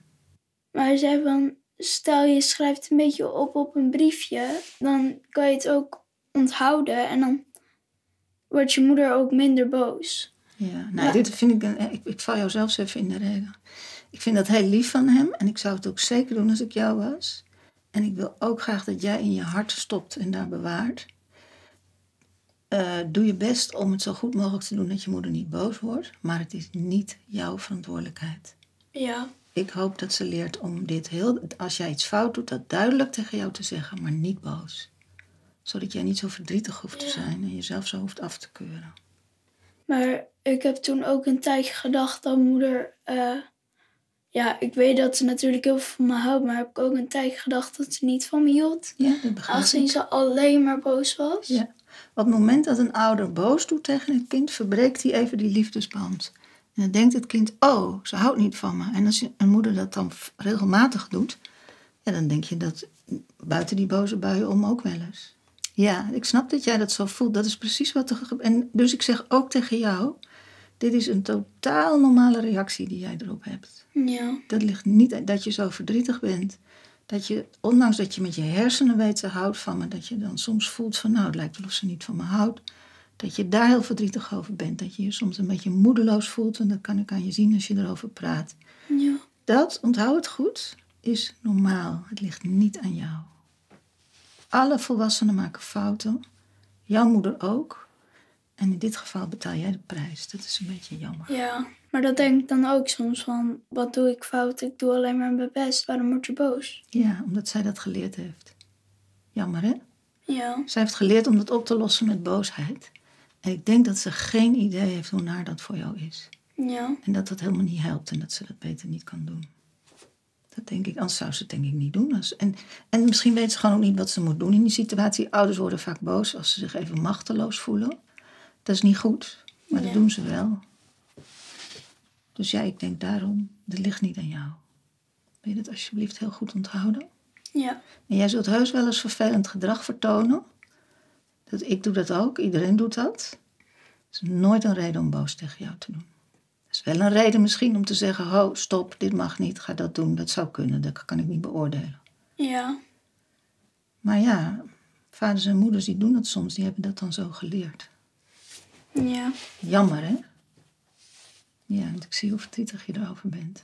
Speaker 4: Maar hij zei van, stel je schrijft een beetje op op een briefje, dan kan je het ook onthouden en dan wordt je moeder ook minder boos.
Speaker 2: Ja, nou,
Speaker 4: Ja.
Speaker 2: dit vind ik, een, ik, ik val jou zelfs even in de reden. Ik vind dat heel lief van hem en ik zou het ook zeker doen als ik jou was. En ik wil ook graag dat jij in je hart stopt en daar bewaart. Eh, doe je best om het zo goed mogelijk te doen dat je moeder niet boos wordt, maar het is niet jouw verantwoordelijkheid.
Speaker 4: Ja,
Speaker 2: Ik hoop dat ze leert om dit heel, als jij iets fout doet, dat duidelijk tegen jou te zeggen, maar niet boos. Zodat jij niet zo verdrietig hoeft te zijn en jezelf zo hoeft af te keuren.
Speaker 4: Maar ik heb toen ook een tijdje gedacht dat moeder, eh, ja, ik weet dat ze natuurlijk heel veel van me houdt, maar heb ik ook een tijdje gedacht dat ze niet van me hield.
Speaker 2: Ja, dat begrijp ik.
Speaker 4: Aangezien ze alleen maar boos was.
Speaker 2: Ja. Op het moment dat een ouder boos doet tegen het kind, verbreekt hij even die liefdesband. En dan denkt het kind, oh, ze houdt niet van me. En als een moeder dat dan regelmatig doet, ja, dan denk je dat buiten die boze buien om ook wel eens. Ja, ik snap dat jij dat zo voelt. Dat is precies wat er gebeurt. En dus ik zeg ook tegen jou, dit is een totaal normale reactie die jij erop hebt.
Speaker 4: Ja.
Speaker 2: Dat ligt niet dat je zo verdrietig bent. Dat je, ondanks dat je met je hersenen weet ze houdt van me, dat je dan soms voelt van nou, het lijkt wel of ze niet van me houdt. Dat je daar heel verdrietig over bent. Dat je je soms een beetje moedeloos voelt. En dat kan ik aan je zien als je erover praat.
Speaker 4: Ja.
Speaker 2: Dat, onthoud het goed, is normaal. Het ligt niet aan jou. Alle volwassenen maken fouten. Jouw moeder ook. En in dit geval betaal jij de prijs. Dat is een beetje jammer.
Speaker 4: Ja, maar dat denk ik dan ook soms van, wat doe ik fout? Ik doe alleen maar mijn best, waarom word je boos?
Speaker 2: Ja, omdat zij dat geleerd heeft. Jammer hè?
Speaker 4: Ja,
Speaker 2: Zij heeft geleerd om dat op te lossen met boosheid. En ik denk dat ze geen idee heeft hoe naar dat voor jou is.
Speaker 4: Ja.
Speaker 2: En dat dat helemaal niet helpt en dat ze dat beter niet kan doen. Dat denk ik, anders zou ze het denk ik niet doen. En, en misschien weet ze gewoon ook niet wat ze moet doen in die situatie. Ouders worden vaak boos als ze zich even machteloos voelen. Dat is niet goed, maar dat doen ze wel. Dus ja, ik denk daarom, dit ligt niet aan jou. Wil je het alsjeblieft heel goed onthouden?
Speaker 4: Ja.
Speaker 2: En jij zult heus wel eens vervelend gedrag vertonen. Dat, ik doe dat ook, iedereen doet dat. Het is nooit een reden om boos tegen jou te doen. Is wel een reden misschien om te zeggen: ho, stop, dit mag niet, ga dat doen. Dat zou kunnen, dat kan ik niet beoordelen.
Speaker 4: Ja.
Speaker 2: Maar ja, vaders en moeders die doen dat soms, die hebben dat dan zo geleerd.
Speaker 4: Ja.
Speaker 2: Jammer, hè? Ja, want ik zie hoe verdrietig je erover bent.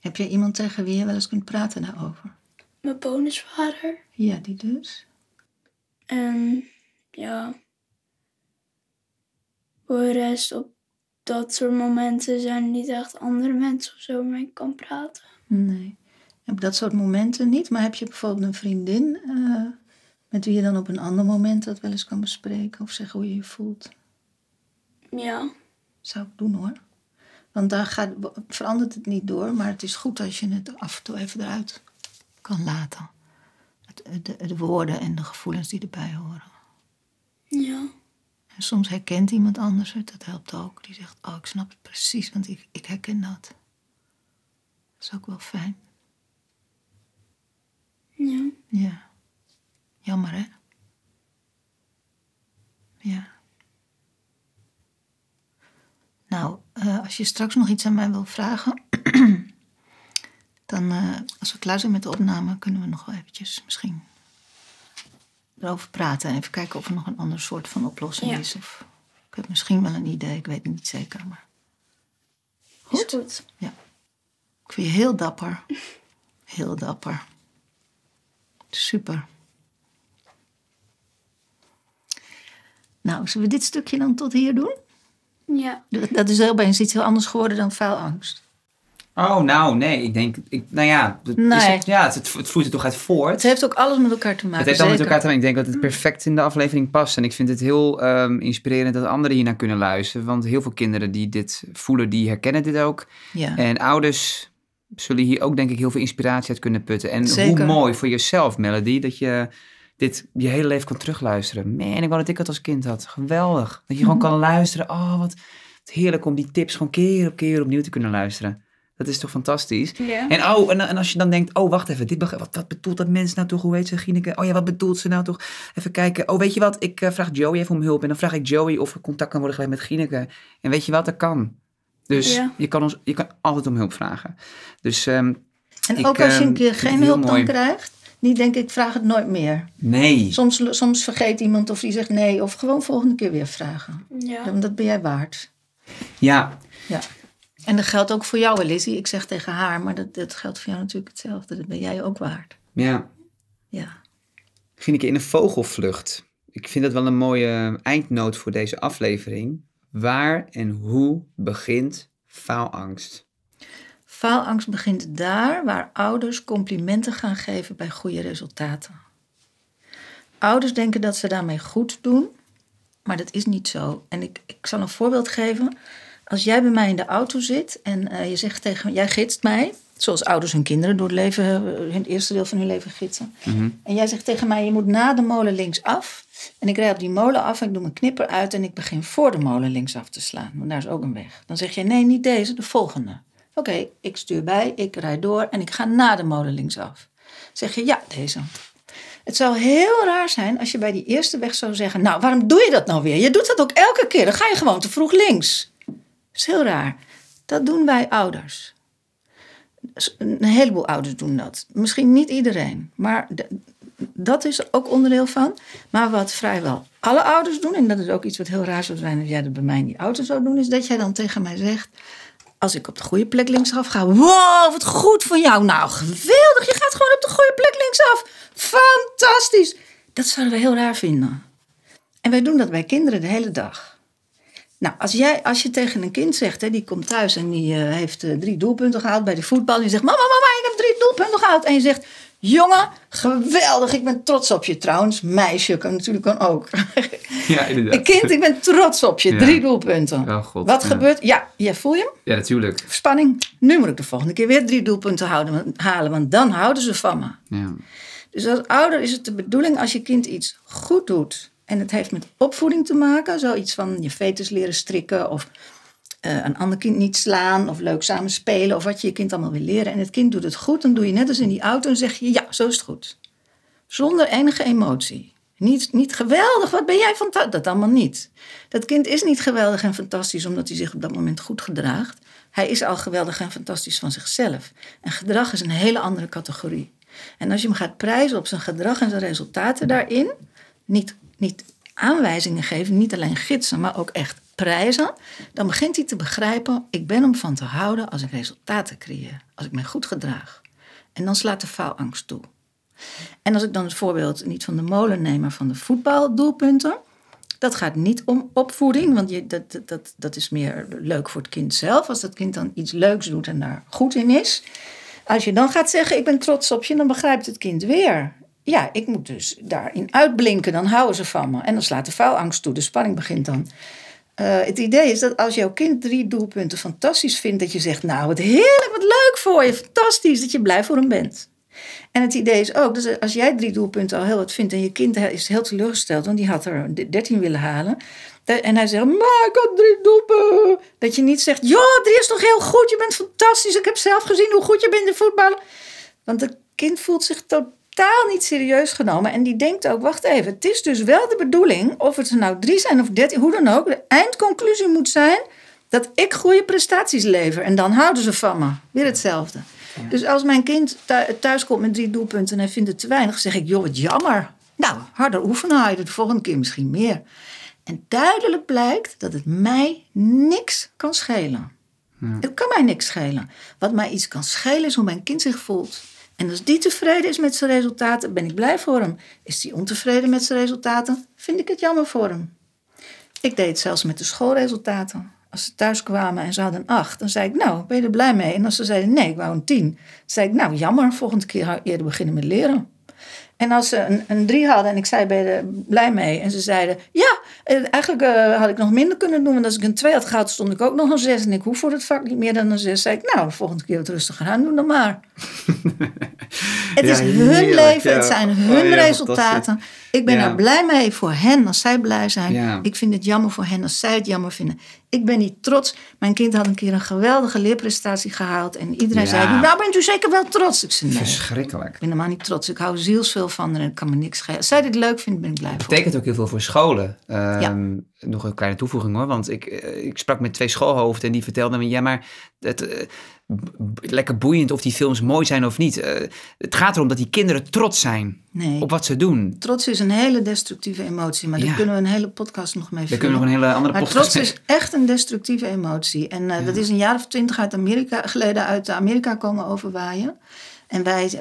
Speaker 2: Heb je iemand tegen wie je wel eens kunt praten daarover?
Speaker 4: Mijn bonusvader.
Speaker 2: Ja, die dus.
Speaker 4: En ja. Voor de rest op dat soort momenten zijn er niet echt andere mensen of zo mee kan praten.
Speaker 2: Nee. Op dat soort momenten niet. Maar heb je bijvoorbeeld een vriendin eh, met wie je dan op een ander moment dat wel eens kan bespreken of zeggen hoe je je voelt?
Speaker 4: Ja.
Speaker 2: Zou ik doen hoor. Want daar gaat, verandert het niet door, maar het is goed als je het af en toe even eruit kan laten. Het, de, de woorden en de gevoelens die erbij horen.
Speaker 4: Ja.
Speaker 2: En soms herkent iemand anders het, dat helpt ook. Die zegt, oh ik snap het precies, want ik, ik herken dat. Dat is ook wel fijn.
Speaker 4: Ja.
Speaker 2: Ja. Jammer, hè? Ja. Nou, eh, als je straks nog iets aan mij wil vragen, dan eh, als we klaar zijn met de opname, kunnen we nog wel eventjes misschien erover praten en even kijken of er nog een ander soort van oplossing
Speaker 4: Ja.
Speaker 2: is. Of, ik heb misschien wel een idee, ik weet het niet zeker, maar
Speaker 4: Is
Speaker 2: Goed.
Speaker 4: goed.
Speaker 2: ik vind je heel dapper. Heel dapper. Super. Nou, zullen we dit stukje dan tot hier doen?
Speaker 4: Ja.
Speaker 2: Dat is opeens iets heel anders geworden dan faalangst.
Speaker 1: Oh, nou, nee. Ik denk, ik, nou ja, het, is
Speaker 2: Nee.
Speaker 1: het- ja het, het, vloeit er toch uit voort.
Speaker 2: Het heeft ook alles met elkaar te maken.
Speaker 1: Het heeft allemaal met elkaar te maken. Ik denk dat het perfect in de aflevering past. En ik vind het heel ehm, inspirerend dat anderen hiernaar kunnen luisteren. Want heel veel kinderen die dit voelen, die herkennen dit ook.
Speaker 2: Ja.
Speaker 1: En ouders zullen hier ook denk ik heel veel inspiratie uit kunnen putten. En
Speaker 2: Zeker.
Speaker 1: hoe mooi voor jezelf, Melody, dat je dit je hele leven kan terugluisteren. Man, ik wou dat ik het als kind had. Geweldig. Dat je gewoon kan luisteren. Oh, wat, wat heerlijk om die tips gewoon keer op keer opnieuw te kunnen luisteren. Dat is toch fantastisch? En, oh, en, en als je dan denkt, oh wacht even, dit beg- wat, wat bedoelt dat mens nou toch? Hoe heet ze, Gineke? Oh ja, wat bedoelt ze nou toch? Even kijken. Oh, weet je wat? Ik eh, vraag Joey even om hulp. En dan vraag ik Joey of er contact kan worden gelegd met Gineke. En weet je wat? Dat kan. Dus je, kan ons, je kan altijd om hulp vragen. Dus ehm,
Speaker 2: En
Speaker 1: ik,
Speaker 2: ook als je
Speaker 1: ehm,
Speaker 2: een keer
Speaker 1: vind het
Speaker 2: geen hulp dan krijgt, niet denk ik, vraag het nooit meer.
Speaker 1: nee.
Speaker 2: Soms, soms vergeet iemand of die zegt nee, of gewoon volgende keer weer vragen.
Speaker 4: Ja.
Speaker 2: Want dat ben jij waard.
Speaker 1: Ja,
Speaker 2: Ja. En dat geldt ook voor jou, Lizzie. Ik zeg tegen haar, maar dat, dat geldt voor jou natuurlijk hetzelfde. Dat ben jij ook waard.
Speaker 1: ja.
Speaker 2: Ja.
Speaker 1: Gineke in een vogelvlucht. Ik vind dat wel een mooie eindnoot voor deze aflevering. Waar en hoe begint faalangst?
Speaker 2: Faalangst begint daar waar ouders complimenten gaan geven bij goede resultaten. Ouders denken dat ze daarmee goed doen, maar dat is niet zo. En ik, ik zal een voorbeeld geven. Als jij bij mij in de auto zit en eh, je zegt tegen jij gidst mij, zoals ouders hun kinderen door het leven, eh, het eerste deel van hun leven gidsen. En jij zegt tegen mij, je moet na de molen linksaf. En ik rijd op die molen af en ik doe mijn knipper uit en ik begin voor de molen linksaf te slaan. Want daar is ook een weg. Dan zeg jij, nee, niet deze, de volgende. Oké, ik stuur bij, ik rijd door en ik ga na de molen linksaf. Zeg je, ja, deze. Het zou heel raar zijn als je bij die eerste weg zou zeggen, nou, waarom doe je dat nou weer? Je doet dat ook elke keer, dan ga je gewoon te vroeg links. Is heel raar. Dat doen wij ouders. Een heleboel ouders doen dat. Misschien niet iedereen, maar dat is ook onderdeel van. Maar wat vrijwel alle ouders doen, en dat is ook iets wat heel raar zou zijn als jij dat bij mij in die auto zou doen, is dat jij dan tegen mij zegt: Als ik op de goede plek linksaf ga, wow, wat goed van jou. Nou, geweldig, je gaat gewoon op de goede plek linksaf. Fantastisch. Dat zouden we heel raar vinden. En wij doen dat bij kinderen de hele dag. Nou, als, jij, als je tegen een kind zegt, hè, die komt thuis en die eh, heeft eh, drie doelpunten gehaald bij de voetbal. En die zegt, mama, mama, ik heb drie doelpunten gehaald. En je zegt, Jongen, geweldig. Ik ben trots op je. Trouwens, meisje kan natuurlijk kan ook.
Speaker 1: Ja, inderdaad.
Speaker 2: Kind, ik ben trots op je.
Speaker 1: Ja.
Speaker 2: Drie doelpunten.
Speaker 1: Oh, God,
Speaker 2: Wat
Speaker 1: ja.
Speaker 2: gebeurt? Ja, ja, voel je hem?
Speaker 1: Ja, natuurlijk.
Speaker 2: Spanning. Nu moet ik de volgende keer weer drie doelpunten houden, halen. Want dan houden ze van me.
Speaker 1: Ja.
Speaker 2: Dus als ouder is het de bedoeling als je kind iets goed doet. En het heeft met opvoeding te maken. Zoiets van je fetus leren strikken. Of eh, een ander kind niet slaan. Of leuk samen spelen. Of wat je je kind allemaal wil leren. En het kind doet het goed. Dan doe je net als in die auto. En zeg je ja, zo is het goed. Zonder enige emotie. Niet, niet geweldig, wat ben jij fantastisch? Dat allemaal niet. Dat kind is niet geweldig en fantastisch omdat hij zich op dat moment goed gedraagt. Hij is al geweldig en fantastisch van zichzelf. En gedrag is een hele andere categorie. En als je hem gaat prijzen op zijn gedrag en zijn resultaten daarin, niet, niet aanwijzingen geven, niet alleen gidsen, maar ook echt prijzen, dan begint hij te begrijpen: ik ben om van te houden als ik resultaten creëer, als ik mij goed gedraag. En dan slaat de faalangst toe. En als ik dan het voorbeeld niet van de molen neem, maar van de voetbaldoelpunten. Dat gaat niet om opvoeding, want je, dat, dat- dat, dat is meer leuk voor het kind zelf. Als dat kind dan iets leuks doet en daar goed in is. Als je dan gaat zeggen, ik ben trots op je, dan begrijpt het kind weer. Ja, ik moet dus daarin uitblinken, dan houden ze van me. En dan slaat de faalangst toe, de spanning begint dan. Eh, het idee is dat als jouw kind drie doelpunten fantastisch vindt, dat je zegt, nou wat heerlijk, wat leuk voor je, fantastisch, dat je blij voor hem bent. En het idee is ook, dus als jij drie doelpunten al heel wat vindt en je kind is heel teleurgesteld, want die had er dertien willen halen. En hij zegt, maar ik had drie doelpunten. Dat je niet zegt, joh, drie is toch heel goed, je bent fantastisch, ik heb zelf gezien hoe goed je bent in voetballen. Want het kind voelt zich totaal niet serieus genomen. En die denkt ook, wacht even, het is dus wel de bedoeling, of het er nou drie zijn of dertien, hoe dan ook. De eindconclusie moet zijn dat ik goede prestaties lever. En dan houden ze van me. Weer hetzelfde. Dus als mijn kind thu- thuis komt met drie doelpunten en hij vindt het te weinig, zeg ik, joh, wat jammer. Nou, harder oefenen, haal je de volgende keer misschien meer. En duidelijk blijkt dat het mij niks kan schelen. Het kan mij niks schelen. Wat mij iets kan schelen is hoe mijn kind zich voelt. En als die tevreden is met zijn resultaten, ben ik blij voor hem. Is die ontevreden met zijn resultaten, vind ik het jammer voor hem. Ik deed het zelfs met de schoolresultaten. Als ze thuis kwamen en ze hadden een acht, dan zei ik, nou, ben je er blij mee? En als ze zeiden, nee, ik wou een tien, dan zei ik, nou, jammer, volgende keer eerder beginnen met leren. En als ze een, een drie hadden en ik zei, ben je er blij mee? En ze zeiden, ja, eigenlijk eh, had ik nog minder kunnen doen. Want als ik een twee had gehad, stond ik ook nog een zes. En ik hoef voor het vak niet meer dan een zes. zei ik, nou, de volgende keer wat rustiger aan doen dan maar. het
Speaker 1: Ja,
Speaker 2: is hun
Speaker 1: heerlijk,
Speaker 2: leven,
Speaker 1: ja.
Speaker 2: het zijn
Speaker 1: Oh,
Speaker 2: hun
Speaker 1: ja,
Speaker 2: resultaten. Ik ben
Speaker 1: Ja.
Speaker 2: er blij mee voor hen als zij blij zijn.
Speaker 1: Ja.
Speaker 2: Ik vind het jammer voor hen als zij het jammer vinden. Ik ben niet trots. Mijn kind had een keer een geweldige leerprestatie gehaald. En iedereen
Speaker 1: Ja.
Speaker 2: zei, nou bent u zeker wel trots? Ik zei, nee.
Speaker 1: Verschrikkelijk.
Speaker 2: Ik ben helemaal niet trots. Ik hou zielsveel van haar en het kan me niks schelen. Als zij dit leuk vindt, ben ik blij voor.
Speaker 1: betekent ook heel veel voor scholen. Ehm, Nog een kleine toevoeging hoor. Want ik, eh, ik sprak met twee schoolhoofden en die vertelden me... Ja, maar het, eh, lekker boeiend of die films mooi zijn of niet. Eh, het gaat erom dat die kinderen trots zijn
Speaker 2: Nee.
Speaker 1: op wat ze doen.
Speaker 2: Trots is een hele destructieve emotie. Maar
Speaker 1: Ja.
Speaker 2: daar kunnen we een hele podcast nog mee
Speaker 1: Daar
Speaker 2: vullen.
Speaker 1: kunnen we nog een hele andere
Speaker 2: Maar
Speaker 1: podcast
Speaker 2: trots is echt een destructieve emotie. En eh, dat is een jaar of twintig uit Amerika, geleden uit Amerika komen overwaaien. En wij,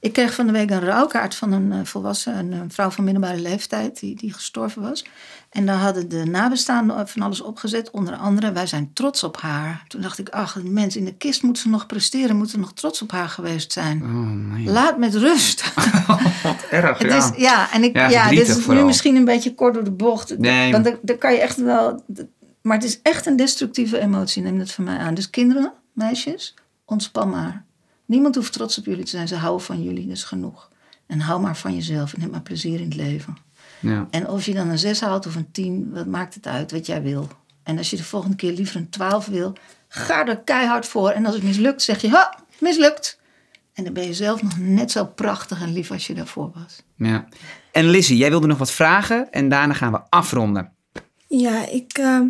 Speaker 2: ik kreeg van de week een rouwkaart van een eh, volwassen, een, vrouw van middelbare leeftijd, die, die gestorven was. En daar hadden de nabestaanden van alles opgezet, onder andere, wij zijn trots op haar. Toen dacht ik, ach, een mens in de kist moet ze nog presteren, moet er nog trots op haar geweest zijn.
Speaker 1: Oh, nee.
Speaker 2: Laat met rust.
Speaker 1: Wat erg,
Speaker 2: Het
Speaker 1: ja.
Speaker 2: is, ja, en ik,
Speaker 1: Ja,
Speaker 2: ja, dit is
Speaker 1: vooral.
Speaker 2: nu misschien een beetje kort door de bocht.
Speaker 1: Nee.
Speaker 2: Want daar, daar kan je echt wel. Maar het is echt een destructieve emotie, neem het van mij aan. Dus kinderen, meisjes, ontspan maar. Niemand hoeft trots op jullie te zijn. Ze houden van jullie, dat is genoeg. En hou maar van jezelf en heb maar plezier in het leven.
Speaker 1: Ja.
Speaker 2: En of je dan een 6 haalt of een 10, wat maakt het uit wat jij wil. En als je de volgende keer liever een 12 wil, ga er keihard voor. En als het mislukt, zeg je, ha, mislukt. En dan ben je zelf nog net zo prachtig en lief als je daarvoor was.
Speaker 1: ja. En Lizzie, jij wilde nog wat vragen en daarna gaan we afronden.
Speaker 3: Ja, ik eh,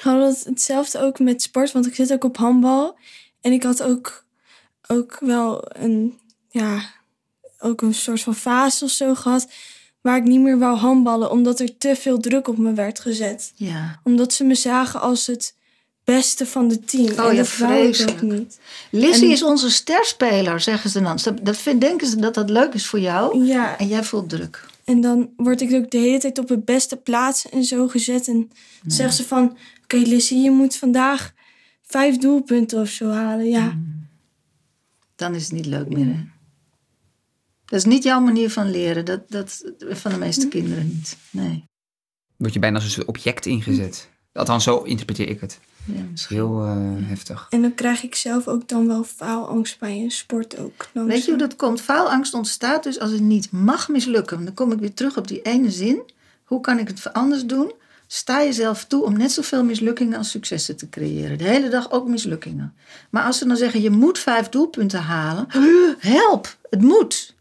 Speaker 3: had het hetzelfde ook met sport, want ik zit ook op handbal. En ik had ook, ook wel een, ja, ook een soort van fase of zo gehad... waar ik niet meer wou handballen, omdat er te veel druk op me werd gezet.
Speaker 2: Ja.
Speaker 3: Omdat ze me zagen als het beste van het team.
Speaker 2: Oh
Speaker 3: en
Speaker 2: ja,
Speaker 3: dat wou ik ook
Speaker 2: vreselijk.
Speaker 3: niet.
Speaker 2: Lizzie
Speaker 3: En-
Speaker 2: is onze sterspeler, zeggen ze dan. Dat, vind, denken ze dat dat leuk is voor jou.
Speaker 3: Ja,
Speaker 2: En jij voelt druk.
Speaker 3: En dan word ik ook de hele tijd op het beste plaats en zo gezet. En zeggen ze van, oké Lissy, je moet vandaag vijf doelpunten of zo halen. Ja,
Speaker 2: Dan is het niet leuk meer. Hè? Dat is niet jouw manier van leren. Dat, dat van de meeste kinderen niet. Nee.
Speaker 1: Word je bijna als een soort object ingezet. Althans, zo interpreteer ik het.
Speaker 2: Ja, misschien.
Speaker 1: Heel eh, heftig.
Speaker 3: En dan krijg ik zelf ook dan wel faalangst bij een sport ook. Dan
Speaker 2: Weet je hoe dat komt? Faalangst ontstaat dus als het niet mag mislukken. Dan kom ik weer terug op die ene zin. Hoe kan ik het anders doen? Sta jezelf toe om net zoveel mislukkingen als successen te creëren. De hele dag ook mislukkingen. Maar als ze dan zeggen, je moet vijf doelpunten halen. Help, het moet.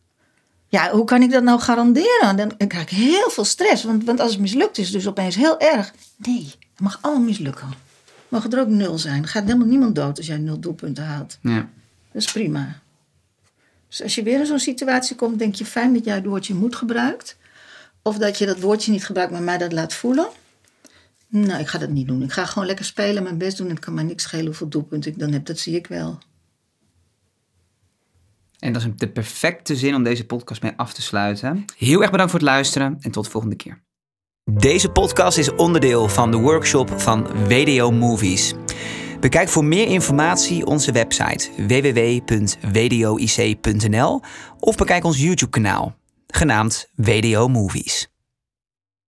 Speaker 2: Ja, hoe kan ik dat nou garanderen? Dan dan krijg ik heel veel stress. Want, want als het mislukt is het dus opeens heel erg. Nee, het mag allemaal mislukken. Mag er ook nul zijn. Er gaat helemaal niemand dood als jij nul doelpunten haalt.
Speaker 1: Ja.
Speaker 2: Dat is prima. Dus als je weer in zo'n situatie komt, denk je fijn dat jij het woordje moet gebruikt. Of dat je dat woordje niet gebruikt, maar mij dat laat voelen. Nou, ik ga dat niet doen. Ik ga gewoon lekker spelen, mijn best doen. En het kan mij niks schelen hoeveel doelpunten ik dan heb. Dat zie ik wel.
Speaker 1: En dat is de perfecte zin om deze podcast mee af te sluiten. Heel erg bedankt voor het luisteren en tot de volgende keer. Deze podcast is onderdeel van de workshop van WDO Movies. Bekijk voor meer informatie onze website www.wdoic.nl of bekijk ons YouTube kanaal, genaamd WDO Movies.